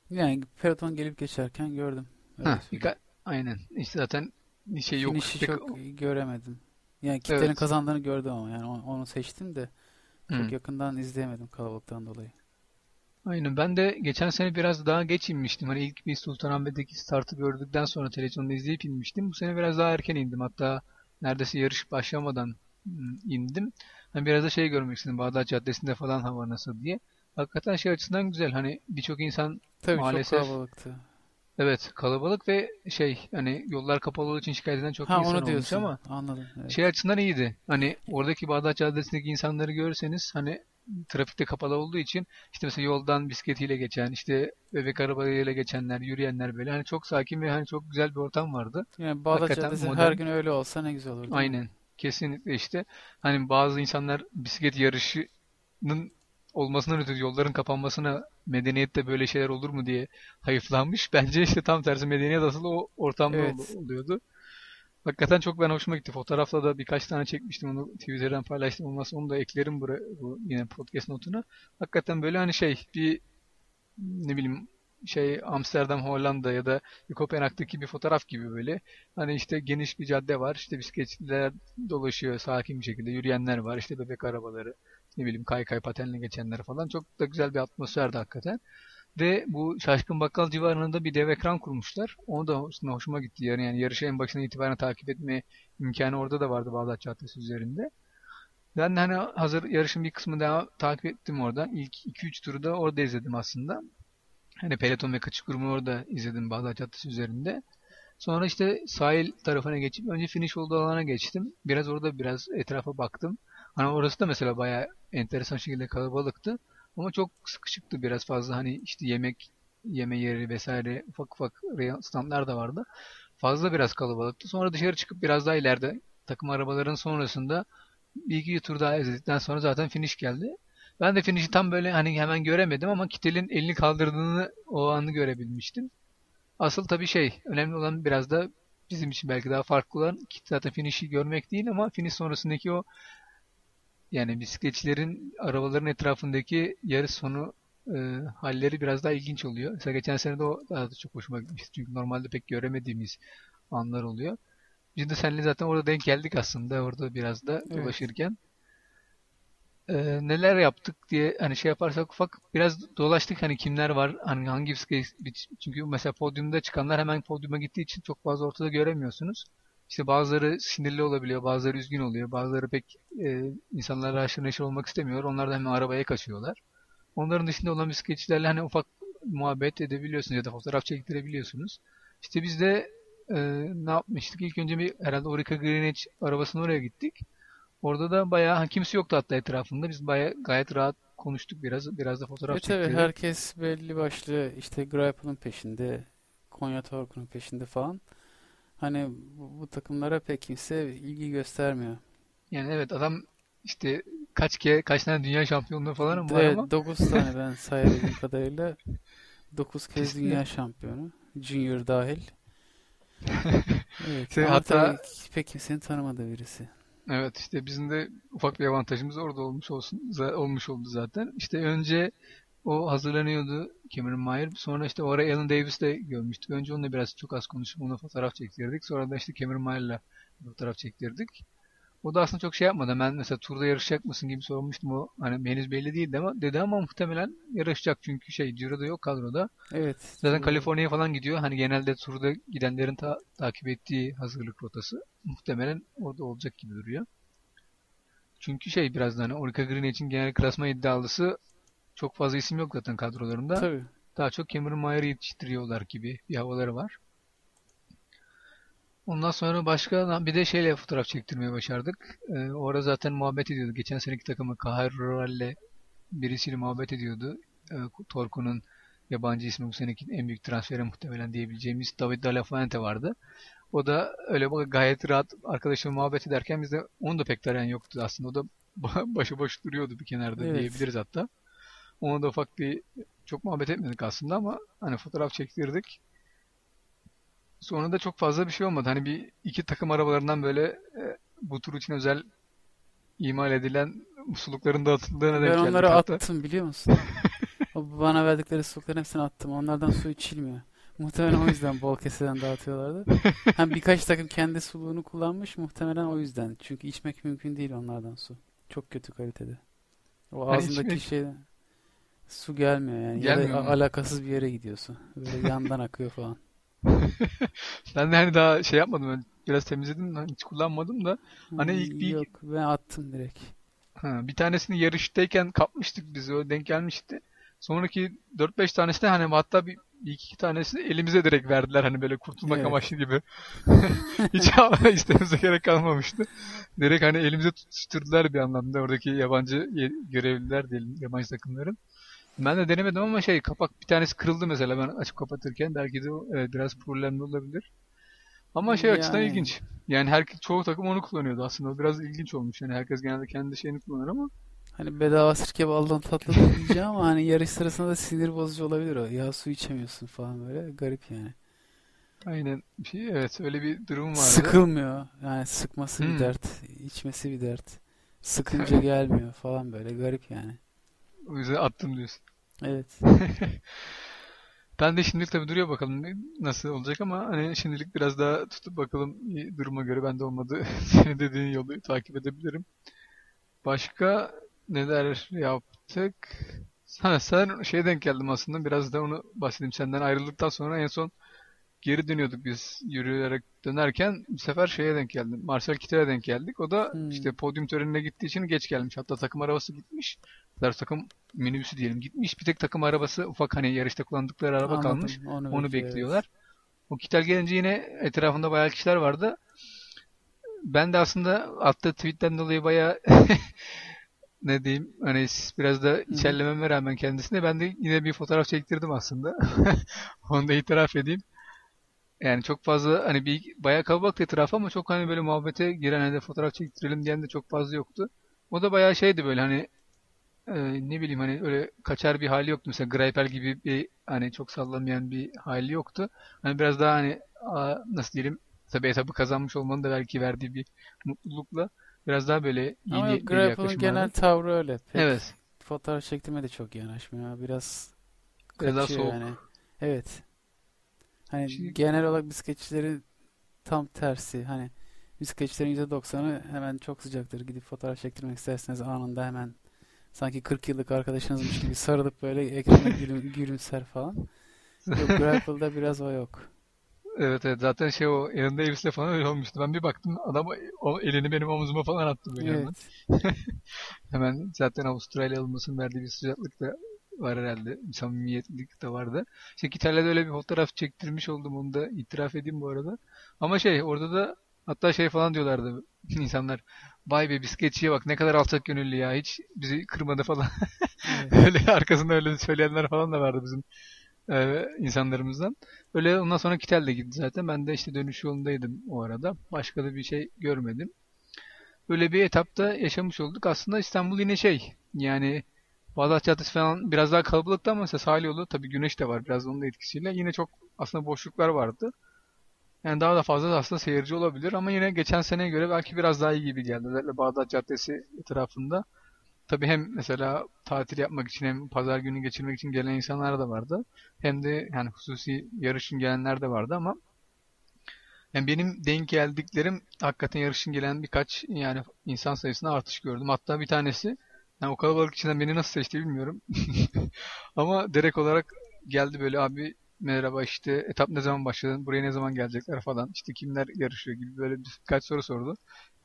Speaker 7: Yani peloton gelip geçerken gördüm.
Speaker 6: Ha, birka- aynen. İşte zaten şey yok.
Speaker 7: Finişi çok göremedim. Yani kitlerin evet. kazandığını gördüm ama yani onu seçtim de çok hmm. yakından izleyemedim kalabalıktan dolayı.
Speaker 6: Aynen. Ben de geçen sene biraz daha geç inmiştim. Hani ilk bir Sultanahmet'teki startı gördükten sonra televizyonda izleyip inmiştim. Bu sene biraz daha erken indim. Hatta neredeyse yarış başlamadan indim. Hani biraz da şey görmek istedim. Bağdat Caddesi'nde falan hava nasıl diye. Hakikaten şey açısından güzel. Hani birçok insan
Speaker 7: Tabii
Speaker 6: maalesef
Speaker 7: çok kalabalıktı.
Speaker 6: Evet kalabalık ve şey hani yollar kapalı olduğu için şikayet eden çok
Speaker 7: ha,
Speaker 6: insan
Speaker 7: onu diyorsun.
Speaker 6: olmuş ama
Speaker 7: Anladım. Evet.
Speaker 6: şey açısından iyiydi. Hani oradaki Bağdat Caddesi'ndeki insanları görürseniz hani trafikte kapalı olduğu için işte mesela yoldan bisikletiyle geçen, işte bebek arabayla geçenler, yürüyenler böyle hani çok sakin ve hani çok güzel bir ortam vardı.
Speaker 7: Yani Bağdat Hakikaten Caddesi modern... her gün öyle olsa ne güzel olur.
Speaker 6: Aynen. Kesinlikle işte. Hani bazı insanlar bisiklet yarışının olmasından ötürü yolların kapanmasına medeniyette böyle şeyler olur mu diye hayıflanmış. Bence işte tam tersi medeniyet asıl o ortamda evet. oluyordu. Hakikaten çok ben hoşuma gitti. Fotoğrafla da birkaç tane çekmiştim. Onu Twitter'dan paylaştım. Olmazsa onu da eklerim buraya, bu yine podcast notuna. Hakikaten böyle hani şey bir ne bileyim şey Amsterdam, Hollanda ya da Kopenhag'daki bir fotoğraf gibi böyle. Hani işte geniş bir cadde var. işte bisikletçiler dolaşıyor sakin bir şekilde. Yürüyenler var. işte bebek arabaları. Ne bileyim kaykay patenle geçenler falan. Çok da güzel bir atmosferdi hakikaten. Ve bu Şaşkın Bakkal civarında bir dev ekran kurmuşlar. Onu da hoşuma gitti. Yani, yani yarışı en başından itibaren takip etme imkanı orada da vardı Bağdat Caddesi üzerinde. Ben de hani hazır yarışın bir kısmını daha takip ettim oradan. İlk 2-3 turu da orada izledim aslında. Hani peloton ve kaçış grubunu orada izledim Bağdat Caddesi üzerinde. Sonra işte sahil tarafına geçip önce finish olduğu alana geçtim. Biraz orada biraz etrafa baktım. Hani orası da mesela bayağı enteresan şekilde kalabalıktı. Ama çok sıkışıktı biraz fazla hani işte yemek yeme yeri vesaire ufak ufak standlar da vardı. Fazla biraz kalabalıktı. Sonra dışarı çıkıp biraz daha ileride takım arabaların sonrasında bir iki tur daha izledikten sonra zaten finish geldi. Ben de finish'i tam böyle hani hemen göremedim ama Kittel'in elini kaldırdığını o anı görebilmiştim. Asıl tabii şey önemli olan biraz da bizim için belki daha farklı olan zaten finish'i görmek değil ama finish sonrasındaki o yani bisikletçilerin arabaların etrafındaki yarış sonu e, halleri biraz daha ilginç oluyor. Mesela geçen sene de o daha da çok hoşuma gitmişti. Çünkü normalde pek göremediğimiz anlar oluyor. Biz de seninle zaten orada denk geldik aslında orada biraz da evet. dolaşırken. Ee, neler yaptık diye hani şey yaparsak ufak biraz dolaştık hani kimler var hani hangi bisiklet çünkü mesela podyumda çıkanlar hemen podyuma gittiği için çok fazla ortada göremiyorsunuz. İşte bazıları sinirli olabiliyor, bazıları üzgün oluyor, bazıları pek e, insanlarla aşırı neşir olmak istemiyor. Onlar da hemen arabaya kaçıyorlar. Onların dışında olan bisikletçilerle hani ufak muhabbet edebiliyorsunuz ya da fotoğraf çektirebiliyorsunuz. İşte biz de e, ne yapmıştık? İlk önce bir herhalde Orica Greenwich arabasının oraya gittik. Orada da bayağı kimse yoktu hatta etrafında. Biz bayağı gayet rahat konuştuk biraz. Biraz da fotoğraf
Speaker 7: e,
Speaker 6: çektirdik.
Speaker 7: Tabii herkes belli başlı işte Greipel'ın peşinde, Konya Torku'nun peşinde falan. Hani bu, bu takımlara pek kimse ilgi göstermiyor.
Speaker 6: Yani evet adam işte kaç ke kaç tane dünya şampiyonluğu falan
Speaker 7: var evet, ama? 9 tane ben sayabildiğim kadarıyla 9 kez işte. dünya şampiyonu. Junior dahil. evet, Sen hatta pek kimsenin tanımadığı birisi.
Speaker 6: Evet işte bizim de ufak bir avantajımız orada olmuş olsun olmuş oldu zaten. İşte önce o hazırlanıyordu Cameron Mayer. Sonra işte o ara Alan Davis'te görmüştük. Önce onunla biraz çok az konuşup ona fotoğraf çektirdik. Sonra da işte Cameron Mayer'la fotoğraf çektirdik. O da aslında çok şey yapmadı. Ben mesela turda yarışacak mısın gibi sormuştum. O hani henüz belli değildi ama dedi ama muhtemelen yarışacak çünkü şey Ciro'da yok kadroda.
Speaker 7: Evet.
Speaker 6: Zaten Kaliforniya falan gidiyor. Hani genelde turda gidenlerin ta takip ettiği hazırlık rotası. Muhtemelen orada olacak gibi duruyor. Çünkü şey biraz da hani Orica Green için genel klasma iddialısı çok fazla isim yok zaten kadrolarında.
Speaker 7: Tabii.
Speaker 6: Daha çok Cameron Mayer'ı yetiştiriyorlar gibi bir havaları var. Ondan sonra başka bir de şeyle fotoğraf çektirmeye başardık. Ee, orada zaten muhabbet ediyordu. Geçen seneki takımı Kahir Rural'le birisiyle muhabbet ediyordu. Ee, Torku'nun yabancı ismi bu seneki en büyük transferi muhtemelen diyebileceğimiz David Delafuente vardı. O da öyle gayet rahat arkadaşımla muhabbet ederken bizde onun da pek tarayan yoktu aslında. O da başıboş duruyordu bir kenarda evet. diyebiliriz hatta. Ona da ufak bir çok muhabbet etmedik aslında ama hani fotoğraf çektirdik. Sonra da çok fazla bir şey olmadı. Hani bir iki takım arabalarından böyle e, bu tur için özel imal edilen muslukların dağıtıldığına denk
Speaker 7: geldik. Ben onları hatta. attım biliyor musun? Bana verdikleri sulukların hepsini attım. Onlardan su içilmiyor. Muhtemelen o yüzden bol keseden dağıtıyorlardı. Hem birkaç takım kendi suluğunu kullanmış muhtemelen o yüzden. Çünkü içmek mümkün değil onlardan su. Çok kötü kalitede. O hani ağzındaki içmek... şeyden. Su gelmiyor yani. Gelmiyor ya da mu? alakasız bir yere gidiyorsun. Böyle yandan akıyor falan.
Speaker 6: ben de hani daha şey yapmadım. Ben biraz temizledim. Hiç kullanmadım da. Hani ilk bir...
Speaker 7: Yok ben attım direkt.
Speaker 6: Ha, bir tanesini yarıştayken kapmıştık biz. O denk gelmişti. Sonraki 4-5 tanesi de hani hatta bir, bir iki tanesi elimize direkt verdiler hani böyle kurtulmak evet. amaçlı gibi. Hiç istememize gerek kalmamıştı. Direkt hani elimize tutuşturdular bir anlamda oradaki yabancı görevliler diyelim yabancı takımların. Ben de denemedim ama şey kapak bir tanesi kırıldı mesela ben açıp kapatırken belki de o evet, biraz problemli olabilir. Ama şey yani... açıdan ilginç. Yani her çoğu takım onu kullanıyordu aslında. O biraz ilginç olmuş. Yani herkes genelde kendi şeyini kullanır ama
Speaker 7: Hani bedava sirke baldan tatlı diyeceğim ama hani yarış sırasında da sinir bozucu olabilir o. Ya su içemiyorsun falan böyle. Garip yani.
Speaker 6: Aynen. Bir şey, evet öyle bir durum vardı.
Speaker 7: Sıkılmıyor. Yani sıkması
Speaker 6: Hmm.
Speaker 7: bir dert, içmesi bir dert. Sıkınca gelmiyor falan böyle garip yani.
Speaker 6: O yüzden attım diyorsun.
Speaker 7: Evet.
Speaker 6: Ben de şimdilik tabii duruyor bakalım nasıl olacak ama hani şimdilik biraz daha tutup bakalım duruma göre ben de olmadı senin dediğin yolu takip edebilirim. Başka neler yaptık? Ha, sen şeye denk geldim aslında biraz da onu bahsedeyim. Senden ayrıldıktan sonra en son geri dönüyorduk biz yürüyerek dönerken bu sefer şeye denk geldim. Marcel Kittel'e denk geldik. O da
Speaker 7: Hmm.
Speaker 6: işte podyum törenine gittiği için geç gelmiş. Hatta takım arabası gitmiş. Doğrusu takım minibüsü diyelim gitmiş. Bir tek takım arabası ufak hani yarışta kullandıkları araba
Speaker 7: Anladım.
Speaker 6: kalmış.
Speaker 7: Onu,
Speaker 6: Onu
Speaker 7: bekliyor,
Speaker 6: bekliyorlar. O Kittel gelince yine etrafında bayağı kişiler vardı. Ben de aslında attığı tweetten dolayı bayağı ne diyeyim hani biraz da içerlememe rağmen kendisine ben de yine bir fotoğraf çektirdim aslında. Onu da itiraf edeyim. Yani çok fazla hani bir bayağı kalabalık etraf ama çok hani böyle muhabbete giren hani de fotoğraf çektirelim diyen de çok fazla yoktu. O da bayağı şeydi böyle hani e, ne bileyim hani öyle kaçar bir hali yoktu. Mesela Greipel gibi bir hani çok sallamayan bir hali yoktu. Hani biraz daha hani a, nasıl diyelim tabii etabı kazanmış olmanın da belki verdiği bir mutlulukla biraz daha böyle iyi
Speaker 7: Ama
Speaker 6: bir
Speaker 7: Grapple'ın
Speaker 6: yaklaşım
Speaker 7: genel
Speaker 6: vardı.
Speaker 7: tavrı öyle. Pek
Speaker 6: Evet.
Speaker 7: fotoğraf çektirmeye de çok yanaşmıyor. Biraz
Speaker 6: Biraz daha soğuk.
Speaker 7: yani. Evet. Hani
Speaker 6: Şimdi-
Speaker 7: genel olarak bisikletçileri tam tersi. Hani bisikletçilerin %90'ı hemen çok sıcaktır. Gidip fotoğraf çektirmek isterseniz anında hemen sanki 40 yıllık arkadaşınızmış gibi sarılıp böyle ekrana gülüm, gülümser falan. Yok Grapple'da biraz o yok.
Speaker 6: Evet evet zaten şey o yanında Davis'le falan öyle olmuştu. Ben bir baktım adam o elini benim omzuma falan attı böyle hemen.
Speaker 7: Evet.
Speaker 6: Hemen zaten Avustralya olmasının verdiği bir sıcaklık da var herhalde. Samimiyetlik de vardı. İşte İtalya'da öyle bir fotoğraf çektirmiş oldum onu da itiraf edeyim bu arada. Ama şey orada da hatta şey falan diyorlardı insanlar. Vay be bisikletçiye bak ne kadar alçak gönüllü ya hiç bizi kırmadı falan. Öyle arkasında öyle söyleyenler falan da vardı bizim e, insanlarımızdan. Öyle ondan sonra Kitel de gitti zaten. Ben de işte dönüş yolundaydım o arada. Başka da bir şey görmedim. Böyle bir etapta yaşamış olduk. Aslında İstanbul yine şey yani Bağdat Caddesi falan biraz daha kalabalıktı ama mesela sahil yolu tabii güneş de var biraz onun da etkisiyle. Yine çok aslında boşluklar vardı. Yani daha da fazla da aslında seyirci olabilir ama yine geçen seneye göre belki biraz daha iyi gibi geldi. Özellikle Bağdat Caddesi etrafında. Tabii hem mesela tatil yapmak için hem pazar günü geçirmek için gelen insanlar da vardı. Hem de yani hususi yarışın gelenler de vardı ama yani benim denk geldiklerim hakikaten yarışın gelen birkaç yani insan sayısında artış gördüm. Hatta bir tanesi yani o kalabalık içinden beni nasıl seçti bilmiyorum. Ama direkt olarak geldi böyle abi merhaba işte etap ne zaman başladı, buraya ne zaman gelecekler falan, işte kimler yarışıyor gibi böyle birkaç soru sordu.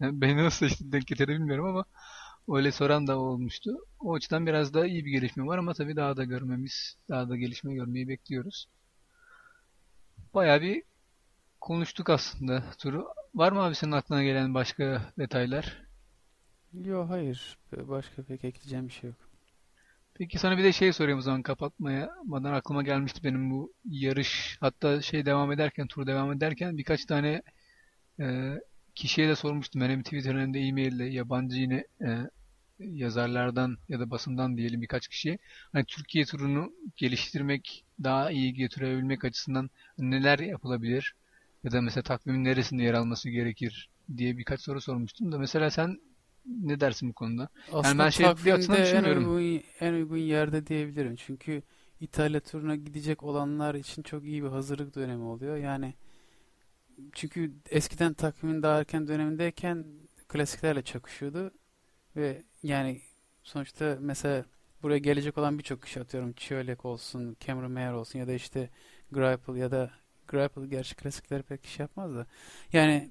Speaker 6: Yani beni nasıl seçti denk getirdi bilmiyorum ama öyle soran da olmuştu. O açıdan biraz daha iyi bir gelişme var ama tabii daha da görmemiz, daha da gelişme görmeyi bekliyoruz. Bayağı bir konuştuk aslında turu. Var mı abi senin aklına gelen başka detaylar?
Speaker 7: Yok hayır. Başka pek ekleyeceğim bir şey yok.
Speaker 6: Peki sana bir de şey sorayım o zaman kapatmadan aklıma gelmişti benim bu yarış hatta şey devam ederken tur devam ederken birkaç tane e, kişiye de sormuştum. Hem Twitter'ın hem de e-mail'le yabancı yine e, yazarlardan ya da basından diyelim birkaç kişiye hani Türkiye turunu geliştirmek daha iyi götürebilmek açısından neler yapılabilir ya da mesela takvimin neresinde yer alması gerekir diye birkaç soru sormuştum da mesela sen ne dersin bu konuda?
Speaker 7: Aslında
Speaker 6: ben şey açıdan
Speaker 7: takvimde en uygun, en uygun yerde diyebilirim. Çünkü İtalya turuna gidecek olanlar için çok iyi bir hazırlık dönemi oluyor. Yani çünkü eskiden takvimin daha erken dönemindeyken klasiklerle çakışıyordu ve yani sonuçta mesela buraya gelecek olan birçok kişi atıyorum Çiolek olsun, Cameron Mayer olsun ya da işte Greipel ya da Greipel gerçi klasikleri pek iş yapmaz da yani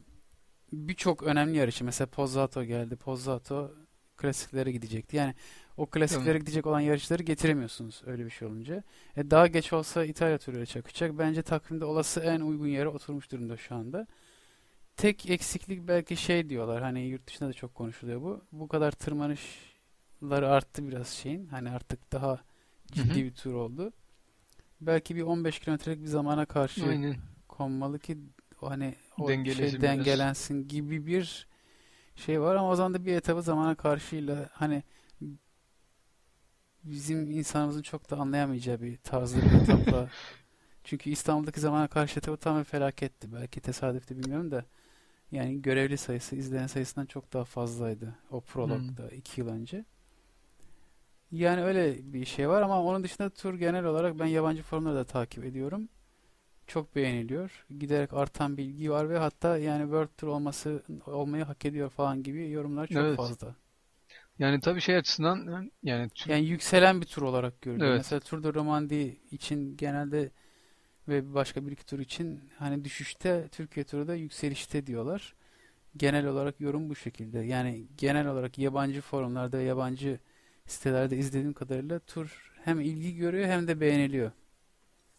Speaker 7: birçok önemli yarışı mesela Pozzato geldi. Pozzato klasiklere gidecekti. Yani o klasiklere
Speaker 6: Tamam.
Speaker 7: gidecek olan yarışları getiremiyorsunuz öyle bir şey olunca. E, daha geç olsa İtalya turuyla çakacak. Bence takvimde olası en uygun yere oturmuş durumda şu anda. Tek eksiklik belki şey diyorlar. Hani yurt dışında da çok konuşuluyor bu. Bu kadar tırmanışları arttı biraz şeyin. Hani artık daha ciddi
Speaker 6: hı.
Speaker 7: bir tur oldu. Belki bir 15 kilometrelik bir zamana karşı
Speaker 6: Aynen.
Speaker 7: konmalı ki o hani o
Speaker 6: Dengelesin
Speaker 7: şey
Speaker 6: biraz.
Speaker 7: dengelensin gibi bir şey var ama o zaman da bir etabı zamana karşıyla hani bizim insanımızın çok da anlayamayacağı bir tarzda bir etapla Çünkü İstanbul'daki zamana karşı tabii tam bir felaketti. Belki tesadüftü bilmiyorum da. Yani görevli sayısı izleyen sayısından çok daha fazlaydı. O prologda iki yıl önce. Yani öyle bir şey var ama onun dışında tur genel olarak ben yabancı forumları da takip ediyorum. Çok beğeniliyor. Giderek artan bilgi var ve hatta yani World Tour olması olmayı hak ediyor falan gibi yorumlar çok
Speaker 6: Evet.
Speaker 7: fazla.
Speaker 6: Yani tabii şey açısından yani Türk-
Speaker 7: Yani yükselen bir tur olarak görülüyor.
Speaker 6: Evet.
Speaker 7: Mesela Tour de Romandie için genelde ve başka bir iki tur için hani düşüşte Türkiye turu da yükselişte diyorlar. Genel olarak yorum bu şekilde. Yani genel olarak yabancı forumlarda, yabancı sitelerde izlediğim kadarıyla tur hem ilgi görüyor hem de beğeniliyor.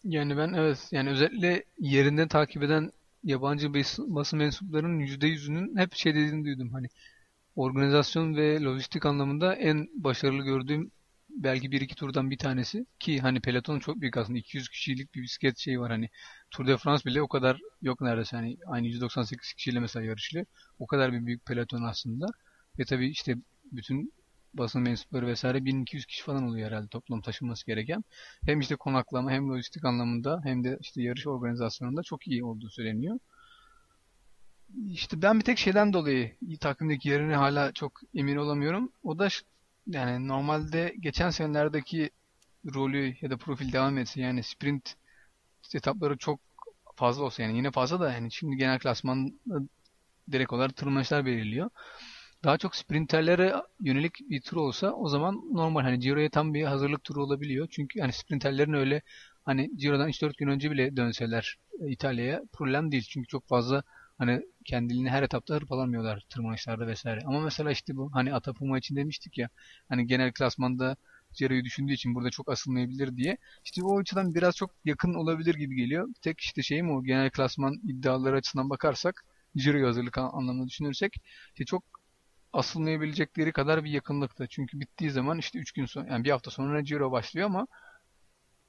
Speaker 6: Yani ben evet yani özellikle yerinden takip eden yabancı bas- basın mensuplarının %100'ünün hep şey dediğini duydum. Hani organizasyon ve lojistik anlamında en başarılı gördüğüm belki bir iki turdan bir tanesi ki hani peloton çok büyük aslında 200 kişilik bir bisiklet şeyi var hani Tour de France bile o kadar yok neredeyse hani aynı 198 kişiyle mesela yarışılıyor. O kadar bir büyük peloton aslında. Ve tabii işte bütün basın mensupları vesaire 1200 kişi falan oluyor herhalde toplam taşınması gereken. Hem işte konaklama hem lojistik anlamında hem de işte yarış organizasyonunda çok iyi olduğu söyleniyor. İşte ben bir tek şeyden dolayı takvimdeki yerini hala çok emin olamıyorum. O da yani normalde geçen senelerdeki rolü ya da profil devam etse yani sprint etapları çok fazla olsa yani yine fazla da yani şimdi genel klasman direkt olarak tırmanışlar belirliyor. Daha çok sprinterlere yönelik bir tur olsa o zaman normal hani Ciro'ya tam bir hazırlık turu olabiliyor. Çünkü hani sprinterlerin öyle hani Ciro'dan 3-4 gün önce bile dönseler e, İtalya'ya problem değil. Çünkü çok fazla hani kendiliğini her etapta hırpalamıyorlar tırmanışlarda vesaire. Ama mesela işte bu hani Atapuma için demiştik ya hani genel klasmanda Ciro'yu düşündüğü için burada çok asılmayabilir diye. İşte o açıdan biraz çok yakın olabilir gibi geliyor. Tek işte şey mi o genel klasman iddiaları açısından bakarsak Ciro'yu hazırlık an- anlamında düşünürsek işte çok asılmayabilecekleri kadar bir yakınlıkta. Çünkü bittiği zaman işte 3 gün sonra yani bir hafta sonra Giro başlıyor ama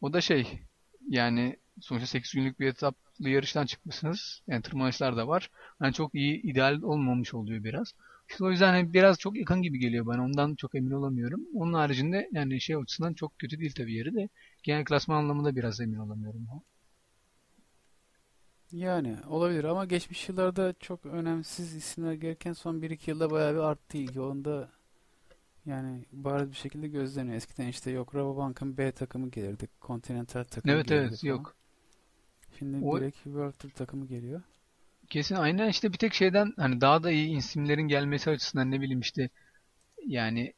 Speaker 6: o da şey yani sonuçta 8 günlük bir etaplı yarıştan çıkmışsınız. Yani tırmanışlar da var. Yani çok iyi ideal olmamış oluyor biraz. İşte o yüzden hani biraz çok yakın gibi geliyor bana. Ondan çok emin olamıyorum. Onun haricinde yani şey açısından çok kötü değil tabii yeri de. Genel klasman anlamında biraz emin olamıyorum.
Speaker 7: Yani olabilir ama geçmiş yıllarda çok önemsiz isimler gelirken son 1-2 yılda bayağı bir arttı ilgi. Onda yani bariz bir şekilde gözleniyor. Eskiden işte yok Rabobank'ın B takımı gelirdi. Continental takımı
Speaker 6: Evet
Speaker 7: gelirdi
Speaker 6: evet
Speaker 7: falan.
Speaker 6: yok.
Speaker 7: Şimdi
Speaker 6: O-
Speaker 7: direkt World takımı geliyor.
Speaker 6: Kesin aynen işte bir tek şeyden hani daha da iyi isimlerin gelmesi açısından ne bileyim işte yani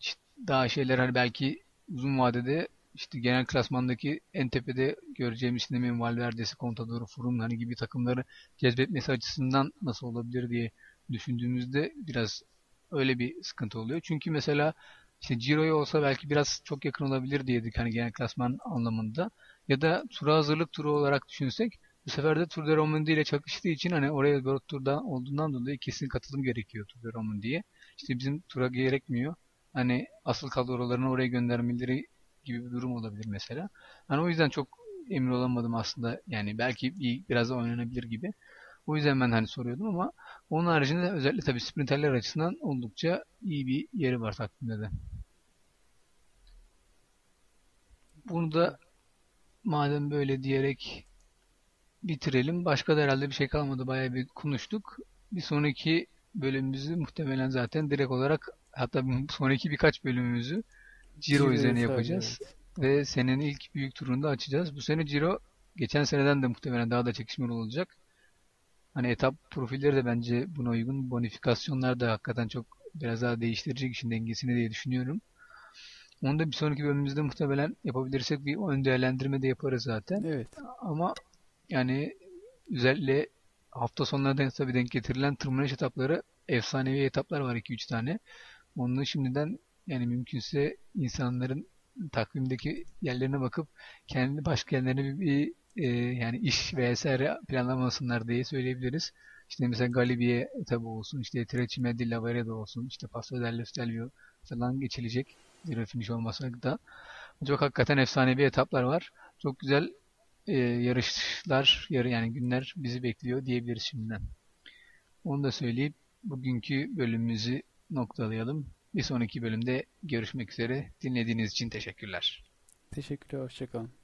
Speaker 6: işte daha şeyler hani belki uzun vadede işte genel klasmandaki en tepede göreceğimiz işte Nemin Valverde'si, Contador, Froome hani gibi takımları cezbetmesi açısından nasıl olabilir diye düşündüğümüzde biraz öyle bir sıkıntı oluyor. Çünkü mesela işte Ciro'ya olsa belki biraz çok yakın olabilir diyedik hani genel klasman anlamında. Ya da tura hazırlık turu olarak düşünsek bu sefer de Tour de Romandie ile çakıştığı için hani oraya World Tour'da olduğundan dolayı kesin katılım gerekiyor Tour de Romandie'ye. İşte bizim tura gerekmiyor. Hani asıl kadrolarını oraya göndermeleri gibi bir durum olabilir mesela. Hani o yüzden çok emin olamadım aslında. Yani belki bir, biraz da oynanabilir gibi. O yüzden ben hani soruyordum ama onun haricinde özellikle tabii sprinterler açısından oldukça iyi bir yeri var takvimde de. Bunu da madem böyle diyerek bitirelim. Başka da herhalde bir şey kalmadı. Bayağı bir konuştuk. Bir sonraki bölümümüzü muhtemelen zaten direkt olarak hatta sonraki birkaç bölümümüzü Ciro
Speaker 7: Ciro
Speaker 6: üzerine yapacağız. Ve senenin ilk büyük turunu da açacağız. Bu sene Ciro geçen seneden de muhtemelen daha da çekişmeli olacak. Hani etap profilleri de bence buna uygun. Bonifikasyonlar da hakikaten çok biraz daha değiştirecek işin dengesini diye düşünüyorum. Onu da bir sonraki bölümümüzde muhtemelen yapabilirsek bir ön değerlendirme de yaparız zaten.
Speaker 7: Evet.
Speaker 6: Ama yani özellikle hafta sonlarında tabii denk getirilen tırmanış etapları efsanevi etaplar var 2-3 tane. Onu şimdiden yani mümkünse insanların takvimdeki yerlerine bakıp kendi başka yerlerine bir, bir, e, yani iş vesaire planlamasınlar diye söyleyebiliriz. İşte mesela Galibiye etabı olsun, işte Trecime di Lavaredo olsun, işte Passo dello Stelvio falan geçilecek. Zero finish olmasa da. Çok hakikaten efsanevi etaplar var. Çok güzel e, yarışlar, yarı yani günler bizi bekliyor diyebiliriz şimdiden. Onu da söyleyip bugünkü bölümümüzü noktalayalım. Bir sonraki bölümde görüşmek üzere. Dinlediğiniz için teşekkürler.
Speaker 7: Teşekkürler. Hoşçakalın.